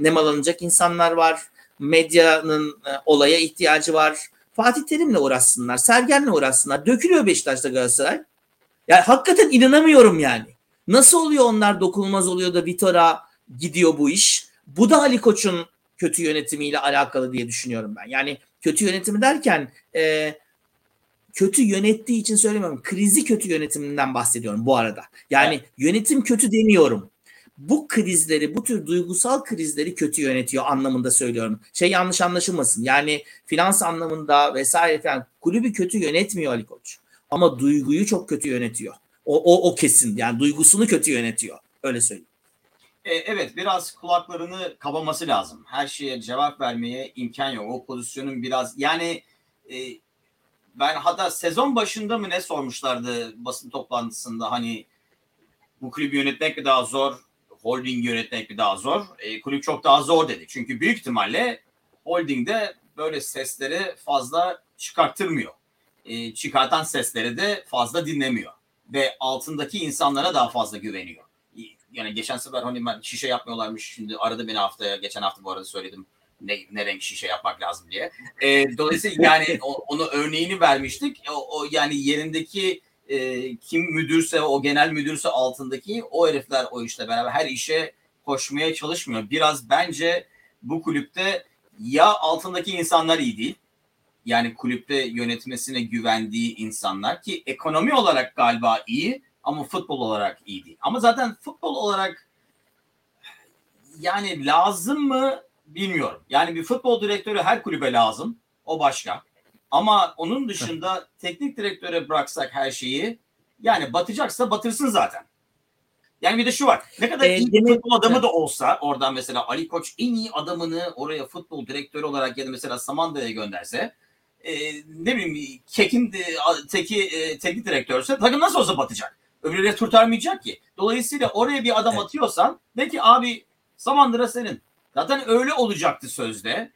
nemalanacak insanlar var. Medyanın e, olaya ihtiyacı var. Fatih Terim'le uğraşsınlar. Sergen'le uğraşsınlar. Dökülüyor Beşiktaş'ta Galatasaray. Yani hakikaten inanamıyorum yani. Nasıl oluyor onlar dokunulmaz oluyor da Vitor'a gidiyor bu iş? Bu da Ali Koç'un kötü yönetimiyle alakalı diye düşünüyorum ben. Yani kötü yönetimi derken e, kötü yönettiği için söylemiyorum. Krizi kötü yönetiminden bahsediyorum bu arada. Yani yönetim kötü demiyorum. Bu krizleri, bu tür duygusal krizleri kötü yönetiyor anlamında söylüyorum. Şey yanlış anlaşılmasın. Yani finans anlamında vesaire falan kulübü kötü yönetmiyor Ali Koç. Ama duyguyu çok kötü yönetiyor. O, o, o kesin. Yani duygusunu kötü yönetiyor. Öyle söyleyeyim. E, evet biraz kulaklarını kabaması lazım. Her şeye cevap vermeye imkan yok. O pozisyonun biraz yani e, ben hatta sezon başında mı ne sormuşlardı basın toplantısında hani bu kulübü yönetmek mi daha zor, holding yönetmek mi daha zor? E, kulüp çok daha zor dedi. Çünkü büyük ihtimalle holdingde böyle sesleri fazla çıkarttırmıyor. E, çıkartan sesleri de fazla dinlemiyor. Ve altındaki insanlara daha fazla güveniyor yani geçen sefer hani ben şişe yapmıyorlarmış. Şimdi aradı beni haftaya. Geçen hafta bu arada söyledim ne, ne renk şişe yapmak lazım diye. E, dolayısıyla yani o, onu örneğini vermiştik. O, o yani yerindeki e, kim müdürse o genel müdürse altındaki o herifler o işle beraber her işe koşmaya çalışmıyor. Biraz bence bu kulüpte ya altındaki insanlar iyi değil. Yani kulüpte yönetmesine güvendiği insanlar ki ekonomi olarak galiba iyi ama futbol olarak iyi değil. Ama zaten futbol olarak yani lazım mı bilmiyorum. Yani bir futbol direktörü her kulübe lazım. O başka. Ama onun dışında teknik direktöre bıraksak her şeyi yani batacaksa batırsın zaten. Yani bir de şu var. Ne kadar Ee, iyi bir futbol adamı da olsa oradan mesela Ali Koç en iyi adamını oraya futbol direktörü olarak ya da mesela Samanda'ya gönderse e, ne bileyim Kekin de, teki e, teknik direktörse takım nasıl olsa batacak. Öbürleri kurtarmayacak ki. Dolayısıyla oraya bir adam Evet. atıyorsan de ki abi Samandıra senin. Zaten öyle olacaktı sözde.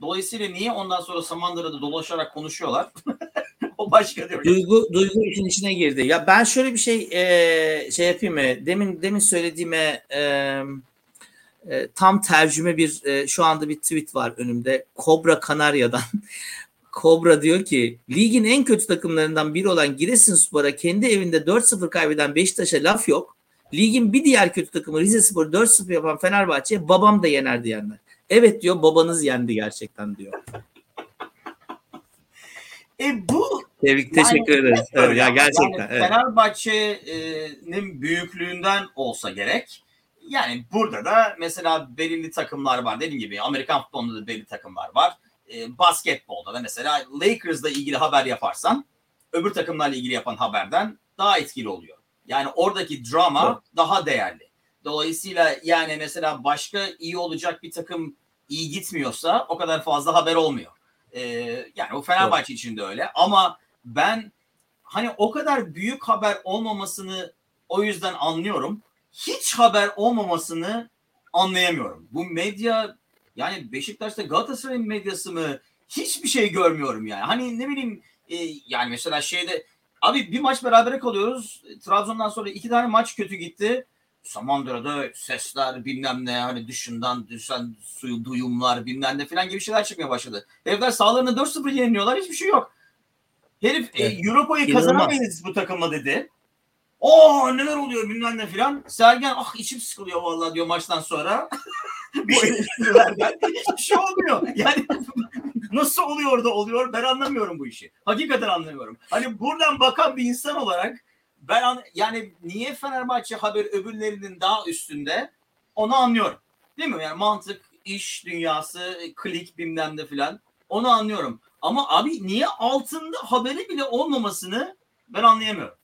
Dolayısıyla niye ondan sonra Samandıra'da dolaşarak konuşuyorlar? o başka diyor. Duygu duygu işin içine girdi. Ya ben şöyle bir şey e, şey yapayım mı? Demin demin söylediğime e, e, tam tercüme bir e, şu anda bir tweet var önümde. Kobra Kanarya'dan. Kobra diyor ki ligin en kötü takımlarından biri olan Giresunspor'a kendi evinde 4-0 kaybeden Beşiktaş'a laf yok. Ligin bir diğer kötü takımı Rizespor 4-0 yapan Fenerbahçe babam da yener diyenler. Evet diyor babanız yendi gerçekten diyor. E bu Tebrik Yani teşekkür ederiz. hep Evet, öyle ya gerçekten. Yani evet. Fenerbahçe'nin büyüklüğünden olsa gerek. Yani burada da mesela belirli takımlar var. Dediğim gibi Amerikan futbolunda da belirli takımlar var. E, basketbolda da mesela Lakers'la ilgili haber yaparsan öbür takımlarla ilgili yapan haberden daha etkili oluyor. Yani oradaki drama Doğru. daha değerli. Dolayısıyla yani mesela başka iyi olacak bir takım iyi gitmiyorsa o kadar fazla haber olmuyor. E, yani o Fenerbahçe için de öyle. Ama ben hani o kadar büyük haber olmamasını o yüzden anlıyorum. Hiç haber olmamasını anlayamıyorum. Bu medya yani Beşiktaş'ta Galatasaray'ın medyası mı hiçbir şey görmüyorum yani. Hani ne bileyim e, yani mesela şeyde abi bir maç berabere kalıyoruz. Trabzon'dan sonra iki tane maç kötü gitti. Samandıra'da sesler bilmem ne hani dışından düşen suyu duyumlar bilmem ne falan gibi şeyler çıkmaya başladı. Herifler sağlarını 4-0 yeniliyorlar hiçbir şey yok. Herif evet. e, Europa'yı kazanamayız bu takımla dedi. O neler oluyor bilmem ne filan. Sergen ah içim sıkılıyor vallahi diyor maçtan sonra. bu eleştirilerden hiçbir şey olmuyor. Yani nasıl oluyor da oluyor ben anlamıyorum bu işi. Hakikaten anlamıyorum. Hani buradan bakan bir insan olarak ben an, yani niye Fenerbahçe haber öbürlerinin daha üstünde onu anlıyorum. Değil mi? Yani mantık, iş dünyası, klik bilmem ne filan onu anlıyorum. Ama abi niye altında haberi bile olmamasını ben anlayamıyorum.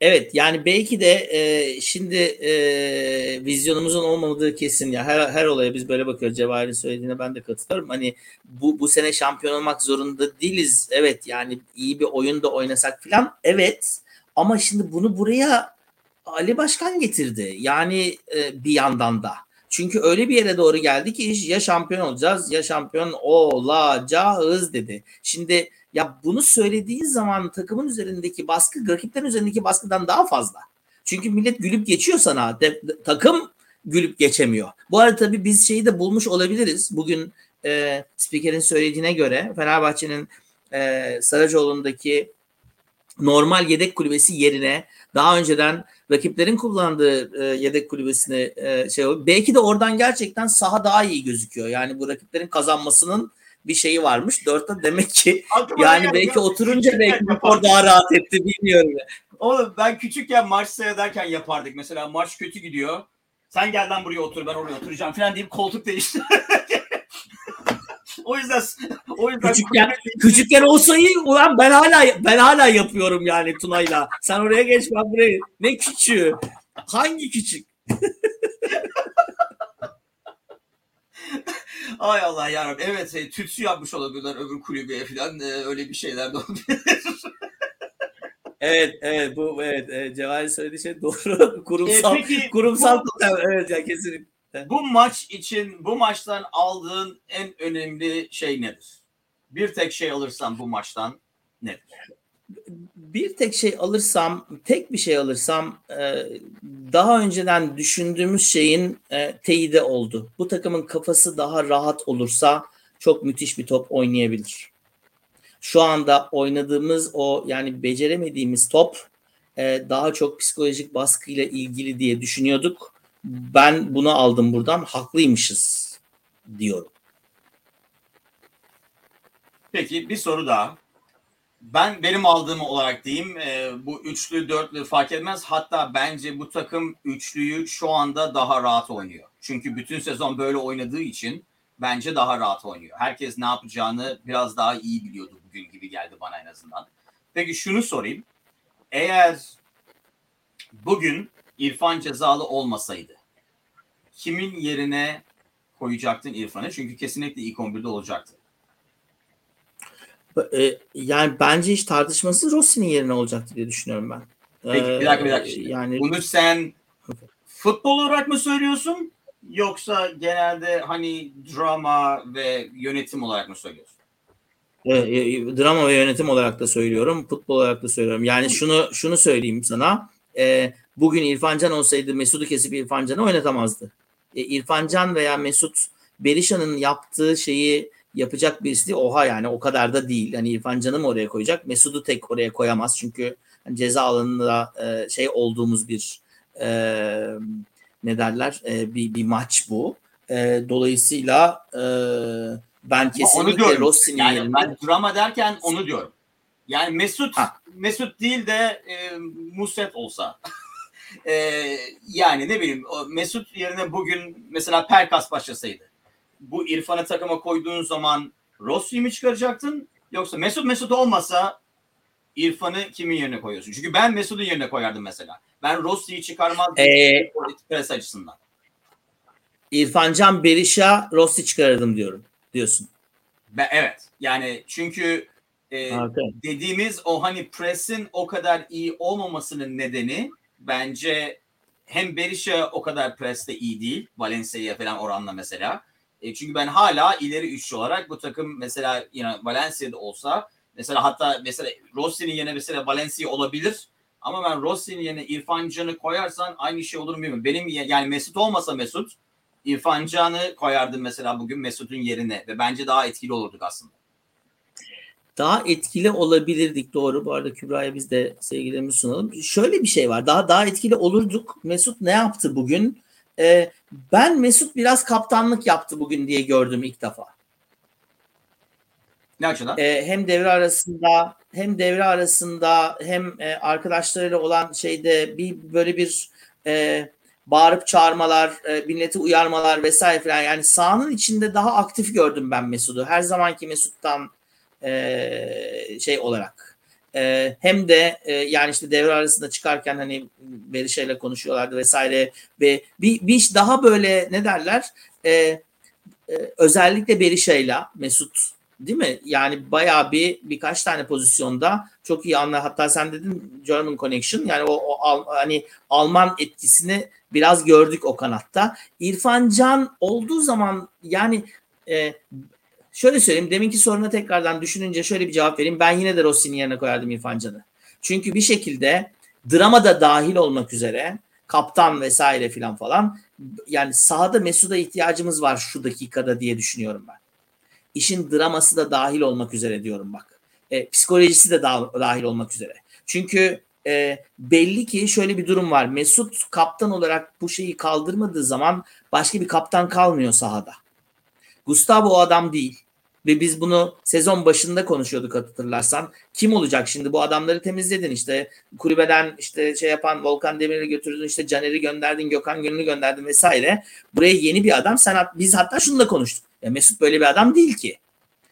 Evet yani belki de e, şimdi e, vizyonumuzun olmadığı kesin ya her her olaya biz böyle bakıyoruz Cevahir'in söylediğine ben de katılıyorum. Hani bu bu sene şampiyon olmak zorunda değiliz. Evet yani iyi bir oyun da oynasak filan. Evet ama şimdi bunu buraya Ali Başkan getirdi. Yani e, bir yandan da. Çünkü öyle bir yere doğru geldi ki ya şampiyon olacağız ya şampiyon olacağız dedi. Şimdi ya bunu söylediğin zaman takımın üzerindeki baskı rakiplerin üzerindeki baskıdan daha fazla. Çünkü millet gülüp geçiyor sana. De, de, takım gülüp geçemiyor. Bu arada tabii biz şeyi de bulmuş olabiliriz. Bugün e, spikerin söylediğine göre Fenerbahçe'nin e, Saracoğlu'ndaki normal yedek kulübesi yerine daha önceden rakiplerin kullandığı e, yedek kulübesini e, şey belki de oradan gerçekten saha daha iyi gözüküyor. Yani bu rakiplerin kazanmasının bir şeyi varmış. Dörtte demek ki Aklıma yani belki oturunca belki spor daha rahat etti bilmiyorum. Oğlum ben küçükken maç seyrederken yapardık. Mesela maç kötü gidiyor. Sen gel lan buraya otur ben oraya oturacağım falan deyip koltuk değiştir. o yüzden o yüzden küçükken, küçükken olsa iyi ulan ben hala ben hala yapıyorum yani Tuna'yla. Sen oraya geç ben buraya. Ne küçüğü? Hangi küçük? Ay Allah yarabbim. Evet e, tütsü yapmış olabilirler öbür kulübeye falan. E, öyle bir şeyler de olabilir. evet evet bu evet, evet Cevahir söylediği şey doğru. kurumsal e, peki, kurumsal bu, evet ya kesinlikle. Bu maç için bu maçtan aldığın en önemli şey nedir? Bir tek şey alırsan bu maçtan nedir? Bir tek şey alırsam, tek bir şey alırsam e, daha önceden düşündüğümüz şeyin e, teyide oldu. Bu takımın kafası daha rahat olursa çok müthiş bir top oynayabilir. Şu anda oynadığımız o yani beceremediğimiz top e, daha çok psikolojik baskıyla ilgili diye düşünüyorduk. Ben bunu aldım buradan. Haklıymışız diyorum. Peki bir soru daha ben benim aldığım olarak diyeyim e, bu üçlü dörtlü fark etmez. Hatta bence bu takım üçlüyü şu anda daha rahat oynuyor. Çünkü bütün sezon böyle oynadığı için bence daha rahat oynuyor. Herkes ne yapacağını biraz daha iyi biliyordu bugün gibi geldi bana en azından. Peki şunu sorayım. Eğer bugün İrfan cezalı olmasaydı kimin yerine koyacaktın İrfan'ı? Çünkü kesinlikle ilk 11'de olacaktı. E, yani bence hiç tartışmasız Rossi'nin yerine olacaktı diye düşünüyorum ben. Peki bir dakika bir dakika. Ee, yani bunu sen futbol olarak mı söylüyorsun yoksa genelde hani drama ve yönetim olarak mı söylüyorsun? E, e, drama ve yönetim olarak da söylüyorum, futbol olarak da söylüyorum. Yani şunu şunu söyleyeyim sana. E, bugün İrfan Can olsaydı Mesut'u kesip İrfan Can'ı oynatamazdı. E, İrfan Can veya Mesut Berisha'nın yaptığı şeyi yapacak birisi. Oha yani o kadar da değil. Hani İrfan Can'ı mı oraya koyacak? Mesut'u tek oraya koyamaz. Çünkü hani ceza alanında e, şey olduğumuz bir e, ne derler e, bir, bir maç bu. E, dolayısıyla e, ben kesinlikle Rossi'nin yani yerine... Ben drama derken onu diyorum. Yani Mesut ha. Mesut değil de e, Muset olsa. e, yani ne bileyim Mesut yerine bugün mesela Perkas başlasaydı bu İrfan'ı takıma koyduğun zaman Rossi'yi mi çıkaracaktın? Yoksa Mesut Mesut olmasa İrfan'ı kimin yerine koyuyorsun? Çünkü ben Mesut'un yerine koyardım mesela. Ben Rossi'yi çıkarmazdım ee, pres açısından. İrfan Can Berisha Rossi çıkarırdım diyorum diyorsun. Ben, evet. Yani çünkü e, okay. dediğimiz o hani presin o kadar iyi olmamasının nedeni bence hem Berisha o kadar preste iyi değil. Valencia'ya falan oranla mesela E, çünkü ben hala ileri üçlü olarak bu takım mesela yine Valencia'da olsa mesela hatta mesela Rossi'nin yerine mesela Valencia olabilir ama ben Rossi'nin yerine İrfan Can'ı koyarsan aynı şey olur mu bilmiyorum. Benim yani Mesut olmasa Mesut İrfan Can'ı koyardım mesela bugün Mesut'un yerine ve bence daha etkili olurduk aslında. Daha etkili olabilirdik doğru. Bu arada Kübra'ya biz de sevgilerimizi sunalım. Şöyle bir şey var. Daha daha etkili olurduk. Mesut ne yaptı bugün? Ee, ben Mesut biraz kaptanlık yaptı bugün diye gördüm ilk defa. Ne açıdan? Ee, hem devre arasında hem devre arasında hem e, arkadaşlarıyla olan şeyde bir böyle bir e, bağırıp çağırmalar, e, milleti uyarmalar vesaire falan yani sahanın içinde daha aktif gördüm ben Mesut'u. Her zamanki Mesut'tan e, şey olarak. E, hem de e, yani işte devre arasında çıkarken hani Berisha ile konuşuyorlardı vesaire ve bir, bir daha böyle ne derler e, e, özellikle Berisha ile Mesut değil mi? Yani bayağı bir birkaç tane pozisyonda çok iyi anlar. Hatta sen dedin German Connection yani o, o hani Alman etkisini biraz gördük o kanatta. İrfan Can olduğu zaman yani e, şöyle söyleyeyim deminki soruna tekrardan düşününce şöyle bir cevap vereyim. Ben yine de Rossi'nin yerine koyardım İrfan Can'ı. Çünkü bir şekilde drama da dahil olmak üzere kaptan vesaire filan falan yani sahada Mesut'a ihtiyacımız var şu dakikada diye düşünüyorum ben. İşin draması da dahil olmak üzere diyorum bak. E, psikolojisi de dahil olmak üzere. Çünkü e, belli ki şöyle bir durum var. Mesut kaptan olarak bu şeyi kaldırmadığı zaman başka bir kaptan kalmıyor sahada. Gustavo o adam değil. Ve biz bunu sezon başında konuşuyorduk hatırlarsan. Kim olacak şimdi bu adamları temizledin işte kulübeden işte şey yapan Volkan Demir'i götürdün işte Caner'i gönderdin Gökhan Gönül'ü gönderdin vesaire. Buraya yeni bir adam sen biz hatta şunu da konuştuk. Ya Mesut böyle bir adam değil ki.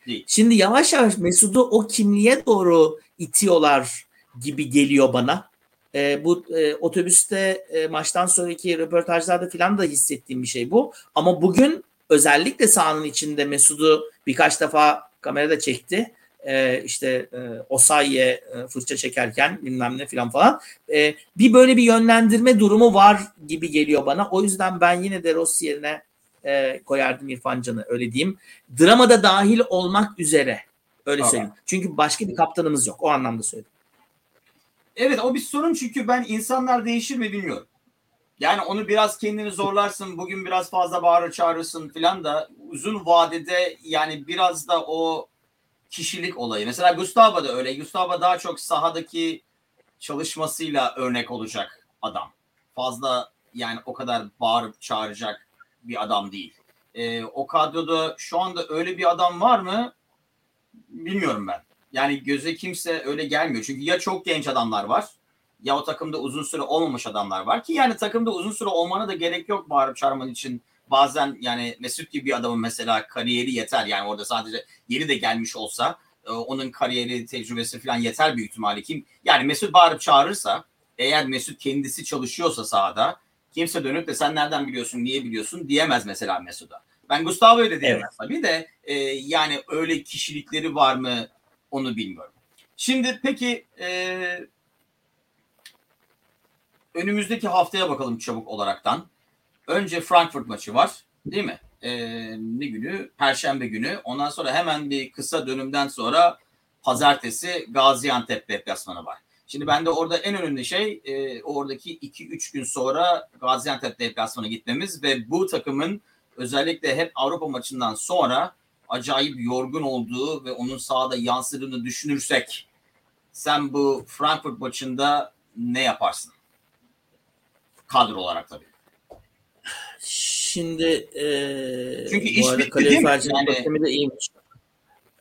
Değil. Şimdi yavaş yavaş Mesut'u o kimliğe doğru itiyorlar gibi geliyor bana. E, bu e, otobüste e, maçtan sonraki röportajlarda falan da hissettiğim bir şey bu. Ama bugün özellikle sahanın içinde Mesut'u birkaç defa kamerada çekti. E, işte e, Osayi'ye e, fırça çekerken bilmem ne falan falan. E, bir böyle bir yönlendirme durumu var gibi geliyor bana. O yüzden ben yine de Rossi yerine e, koyardım İrfan Can'ı öyle diyeyim. Dramada dahil olmak üzere öyle tamam. söyleyeyim. Çünkü başka bir kaptanımız yok. O anlamda söyledim. Evet o bir sorun çünkü ben insanlar değişir mi bilmiyorum. Yani onu biraz kendini zorlarsın, bugün biraz fazla bağırır çağırırsın filan da uzun vadede yani biraz da o kişilik olayı. Mesela Gustavo da öyle. Gustavo daha çok sahadaki çalışmasıyla örnek olacak adam. Fazla yani o kadar bağırıp çağıracak bir adam değil. Ee, o kadroda şu anda öyle bir adam var mı? Bilmiyorum ben. Yani göze kimse öyle gelmiyor. Çünkü ya çok genç adamlar var ya o takımda uzun süre olmamış adamlar var ki yani takımda uzun süre olmana da gerek yok bağırıp çağırman için. Bazen yani Mesut gibi bir adamın mesela kariyeri yeter. Yani orada sadece yeni de gelmiş olsa e, onun kariyeri, tecrübesi falan yeter büyük ihtimalle. Kim yani Mesut bağırıp çağırırsa eğer Mesut kendisi çalışıyorsa sahada kimse dönüp de sen nereden biliyorsun, niye biliyorsun diyemez mesela Mesut'a. Ben Gustavo'yu da diyemez evet. tabii de e, yani öyle kişilikleri var mı onu bilmiyorum. Şimdi peki e, önümüzdeki haftaya bakalım çabuk olaraktan. Önce Frankfurt maçı var değil mi? Ee, ne günü? Perşembe günü. Ondan sonra hemen bir kısa dönümden sonra pazartesi Gaziantep deplasmanı var. Şimdi ben de orada en önemli şey e, oradaki 2-3 gün sonra Gaziantep deplasmanı gitmemiz ve bu takımın özellikle hep Avrupa maçından sonra acayip yorgun olduğu ve onun sahada yansıdığını düşünürsek sen bu Frankfurt maçında ne yaparsın? Kadro olarak tabii. Şimdi e, Çünkü iş bitti değil mi? Yani... de iyiymiş.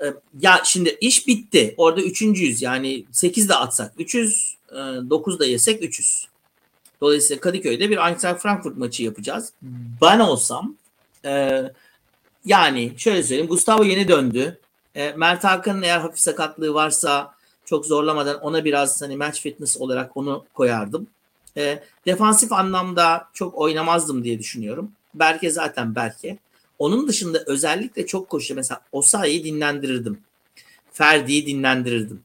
E, ya şimdi iş bitti. Orada üçüncüyüz. Yani 8 de atsak 300, e, 9 da yesek 300. Dolayısıyla Kadıköy'de bir Eintracht Frankfurt maçı yapacağız. Ben olsam e, yani şöyle söyleyeyim. Gustavo yeni döndü. E, Mert Hakan'ın eğer hafif sakatlığı varsa çok zorlamadan ona biraz hani match fitness olarak onu koyardım. E, defansif anlamda çok oynamazdım diye düşünüyorum. Berke zaten Berke. Onun dışında özellikle çok koşu mesela Osayi'yi dinlendirirdim. Ferdi'yi dinlendirirdim.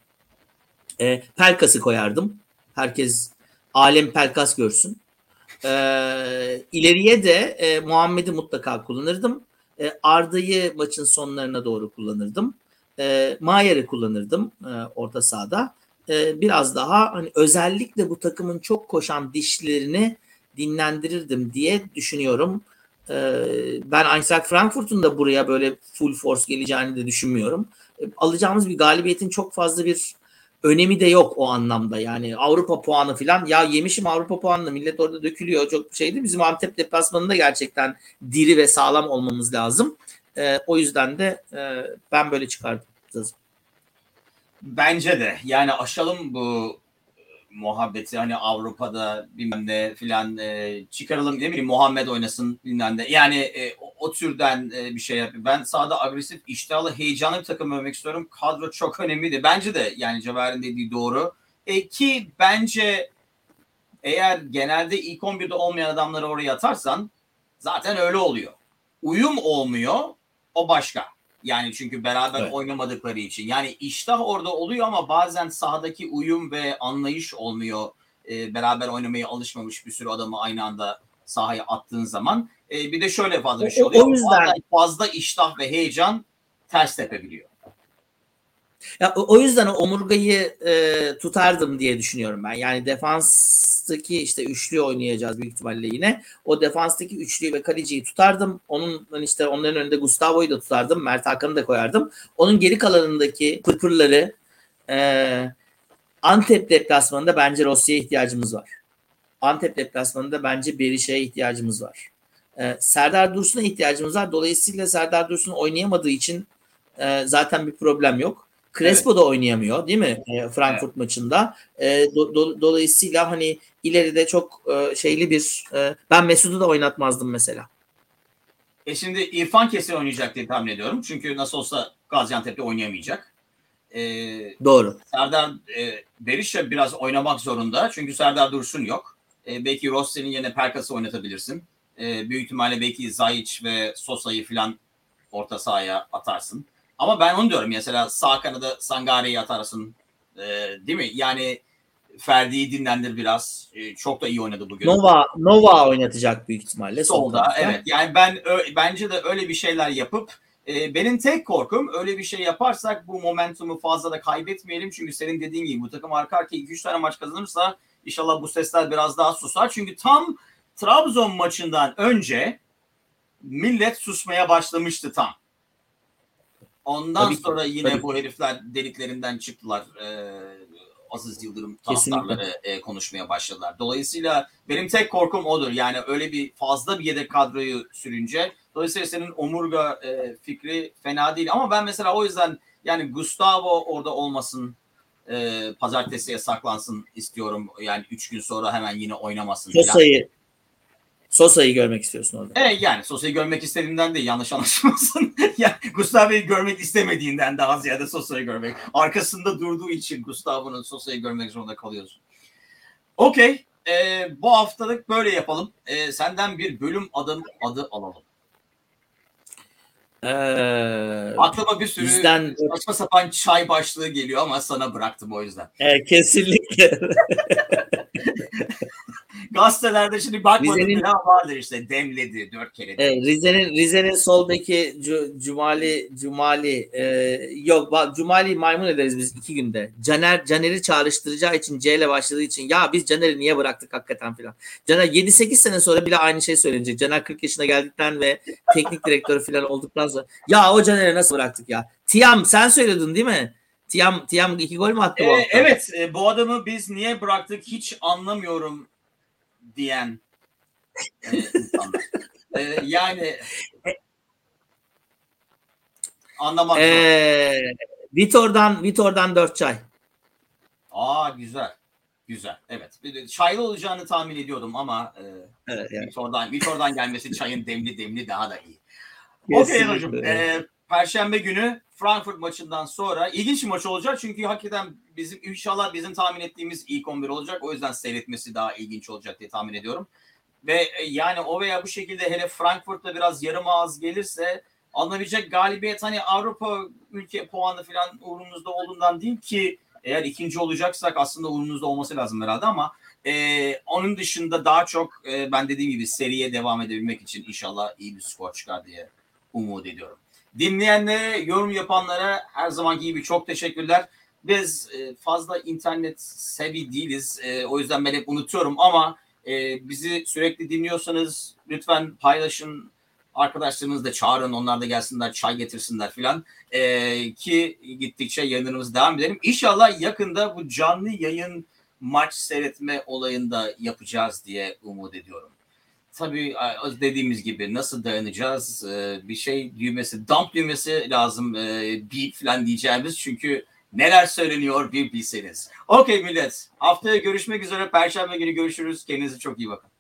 E, Pelkas'ı koyardım. Herkes alem Pelkas görsün. E, ileriye de e, Muhammed'i mutlaka kullanırdım. E, Arda'yı maçın sonlarına doğru kullanırdım. E, Mayer'i kullanırdım e, orta sahada. E, biraz daha hani özellikle bu takımın çok koşan dişlerini dinlendirirdim diye düşünüyorum. E, ben Eintracht Frankfurt'un da buraya böyle full force geleceğini de düşünmüyorum. E, alacağımız bir galibiyetin çok fazla bir önemi de yok o anlamda. Yani Avrupa puanı falan ya yemişim Avrupa puanını millet orada dökülüyor çok şeydi. Bizim Antep deplasmanında gerçekten diri ve sağlam olmamız lazım. E, o yüzden de e, ben böyle çıkardım. Bence de yani aşalım bu muhabbeti hani Avrupa'da bilmem ne filan e, çıkaralım değil mi? Muhammed oynasın bilmem ne. Yani e, o, o türden e, bir şey yapıyor. Ben sahada agresif, iştahlı, heyecanlı bir takım övmek istiyorum. Kadro çok önemliydi. Bence de yani Cevher'in dediği doğru. E, ki bence eğer genelde ilk 11'de olmayan adamları oraya atarsan zaten öyle oluyor. Uyum olmuyor. O başka. Yani çünkü beraber evet. oynamadıkları için. Yani iştah orada oluyor ama bazen sahadaki uyum ve anlayış olmuyor. E, beraber oynamaya alışmamış bir sürü adamı aynı anda sahaya attığın zaman. E, bir de şöyle fazla bir şey oluyor. O, o yüzden fazla iştah ve heyecan ters tepebiliyor. Ya o yüzden omurgayı e, tutardım diye düşünüyorum ben. Yani defanstaki işte üçlü oynayacağız büyük ihtimalle yine. O defanstaki üçlüyü ve kaleciyi tutardım. Onun işte onların önünde Gustavo'yu da tutardım. Mert Hakan'ı da koyardım. Onun geri kalanındaki pırpırları e, Antep deplasmanında bence Rossi'ye ihtiyacımız var. Antep deplasmanında bence Berişe'ye ihtiyacımız var. E, Serdar Dursun'a ihtiyacımız var. Dolayısıyla Serdar Dursun oynayamadığı için e, zaten bir problem yok. Crespo evet. da oynayamıyor değil mi e, Frankfurt evet. maçında. E, do, do, dolayısıyla hani ileride çok e, şeyli bir e, ben Mesut'u da oynatmazdım mesela. E şimdi İrfan kesin oynayacak diye tahmin ediyorum. Çünkü nasıl olsa Gaziantep'te oynayamayacak. E, Doğru. Serdar e, Berisha biraz oynamak zorunda. Çünkü Serdar Dursun yok. E, belki Rossi'nin yerine Perkas'ı oynatabilirsin. E, büyük ihtimalle belki Zayic ve Sosa'yı falan orta sahaya atarsın. Ama ben onu diyorum mesela sağ kanada Sangare'yi atarsın e, değil mi? Yani Ferdi'yi dinlendir biraz. E, çok da iyi oynadı bugün. Nova Nova oynatacak büyük ihtimalle. Solda evet. Yani ben ö, bence de öyle bir şeyler yapıp e, benim tek korkum öyle bir şey yaparsak bu momentumu fazla da kaybetmeyelim. Çünkü senin dediğin gibi bu takım arka arkaya 2-3 tane maç kazanırsa inşallah bu sesler biraz daha susar. Çünkü tam Trabzon maçından önce millet susmaya başlamıştı tam. Ondan tabii sonra yine bu herifler deliklerinden çıktılar. Ee, Aziz Yıldırım taraftarları e, konuşmaya başladılar. Dolayısıyla benim tek korkum odur. Yani öyle bir fazla bir yedek kadroyu sürünce. Dolayısıyla senin omurga e, fikri fena değil. Ama ben mesela o yüzden yani Gustavo orada olmasın. E, pazartesiye saklansın istiyorum. Yani üç gün sonra hemen yine oynamasın. Sosa'yı Sosa'yı görmek istiyorsun orada. Evet yani Sosa'yı görmek istediğimden değil yanlış anlaşılmasın. yani Gustavo'yu görmek istemediğinden daha ziyade Sosa'yı görmek. Arkasında durduğu için Gustavo'nun Sosa'yı görmek zorunda kalıyorsun. Okey. Ee, bu haftalık böyle yapalım. Ee, senden bir bölüm adım adı alalım. Ee, Aklıma bir sürü bizden... saçma sapan çay başlığı geliyor ama sana bıraktım o yüzden. Ee, kesinlikle. Gazetelerde şimdi bakmadım Rize'nin, bile vardır işte demledi dört kere. Evet, Rize'nin Rize'nin sol beki Cumali Cumali e, yok bak Cumali maymun ederiz biz iki günde. Caner Caner'i çağrıştıracağı için C ile başladığı için ya biz Caner'i niye bıraktık hakikaten filan. Caner 7-8 sene sonra bile aynı şey söylenecek. Caner 40 yaşına geldikten ve teknik direktörü filan olduktan sonra ya o Caner'i nasıl bıraktık ya? Tiam sen söyledin değil mi? Tiam Tiam iki gol mü attı bu ee, Evet e, bu adamı biz niye bıraktık hiç anlamıyorum diyen e, insanlar. E, yani anlamak ee, Vitor'dan Vitor'dan 4 çay. Aa güzel. Güzel. Evet. Çaylı olacağını tahmin ediyordum ama e, evet, yani. Vitor'dan Vitor'dan gelmesi çayın demli demli daha da iyi. Okey hocam. E, Perşembe günü Frankfurt maçından sonra ilginç bir maç olacak. Çünkü hakikaten bizim inşallah bizim tahmin ettiğimiz ilk 11 olacak. O yüzden seyretmesi daha ilginç olacak diye tahmin ediyorum. Ve e, yani o veya bu şekilde hele Frankfurt'ta biraz yarım ağız gelirse alınabilecek galibiyet hani Avrupa ülke puanı falan uğrumuzda olduğundan değil ki eğer ikinci olacaksak aslında uğrumuzda olması lazım herhalde ama e, onun dışında daha çok e, ben dediğim gibi seriye devam edebilmek için inşallah iyi bir skor çıkar diye umut ediyorum. Dinleyenlere, yorum yapanlara her zamanki gibi çok teşekkürler. Biz e, fazla internet sevi değiliz. E, o yüzden ben hep unutuyorum ama e, bizi sürekli dinliyorsanız lütfen paylaşın. Arkadaşlarınızı da çağırın. Onlar da gelsinler çay getirsinler filan. Ki gittikçe yayınlarımız devam edelim. İnşallah yakında bu canlı yayın maç seyretme olayında yapacağız diye umut ediyorum. Tabii dediğimiz gibi nasıl dayanacağız? E, bir şey düğmesi, dump düğmesi lazım. E, beep falan diyeceğimiz çünkü neler söyleniyor bir bilseniz. Okey millet. Haftaya görüşmek üzere. Perşembe günü görüşürüz. Kendinize çok iyi bakın.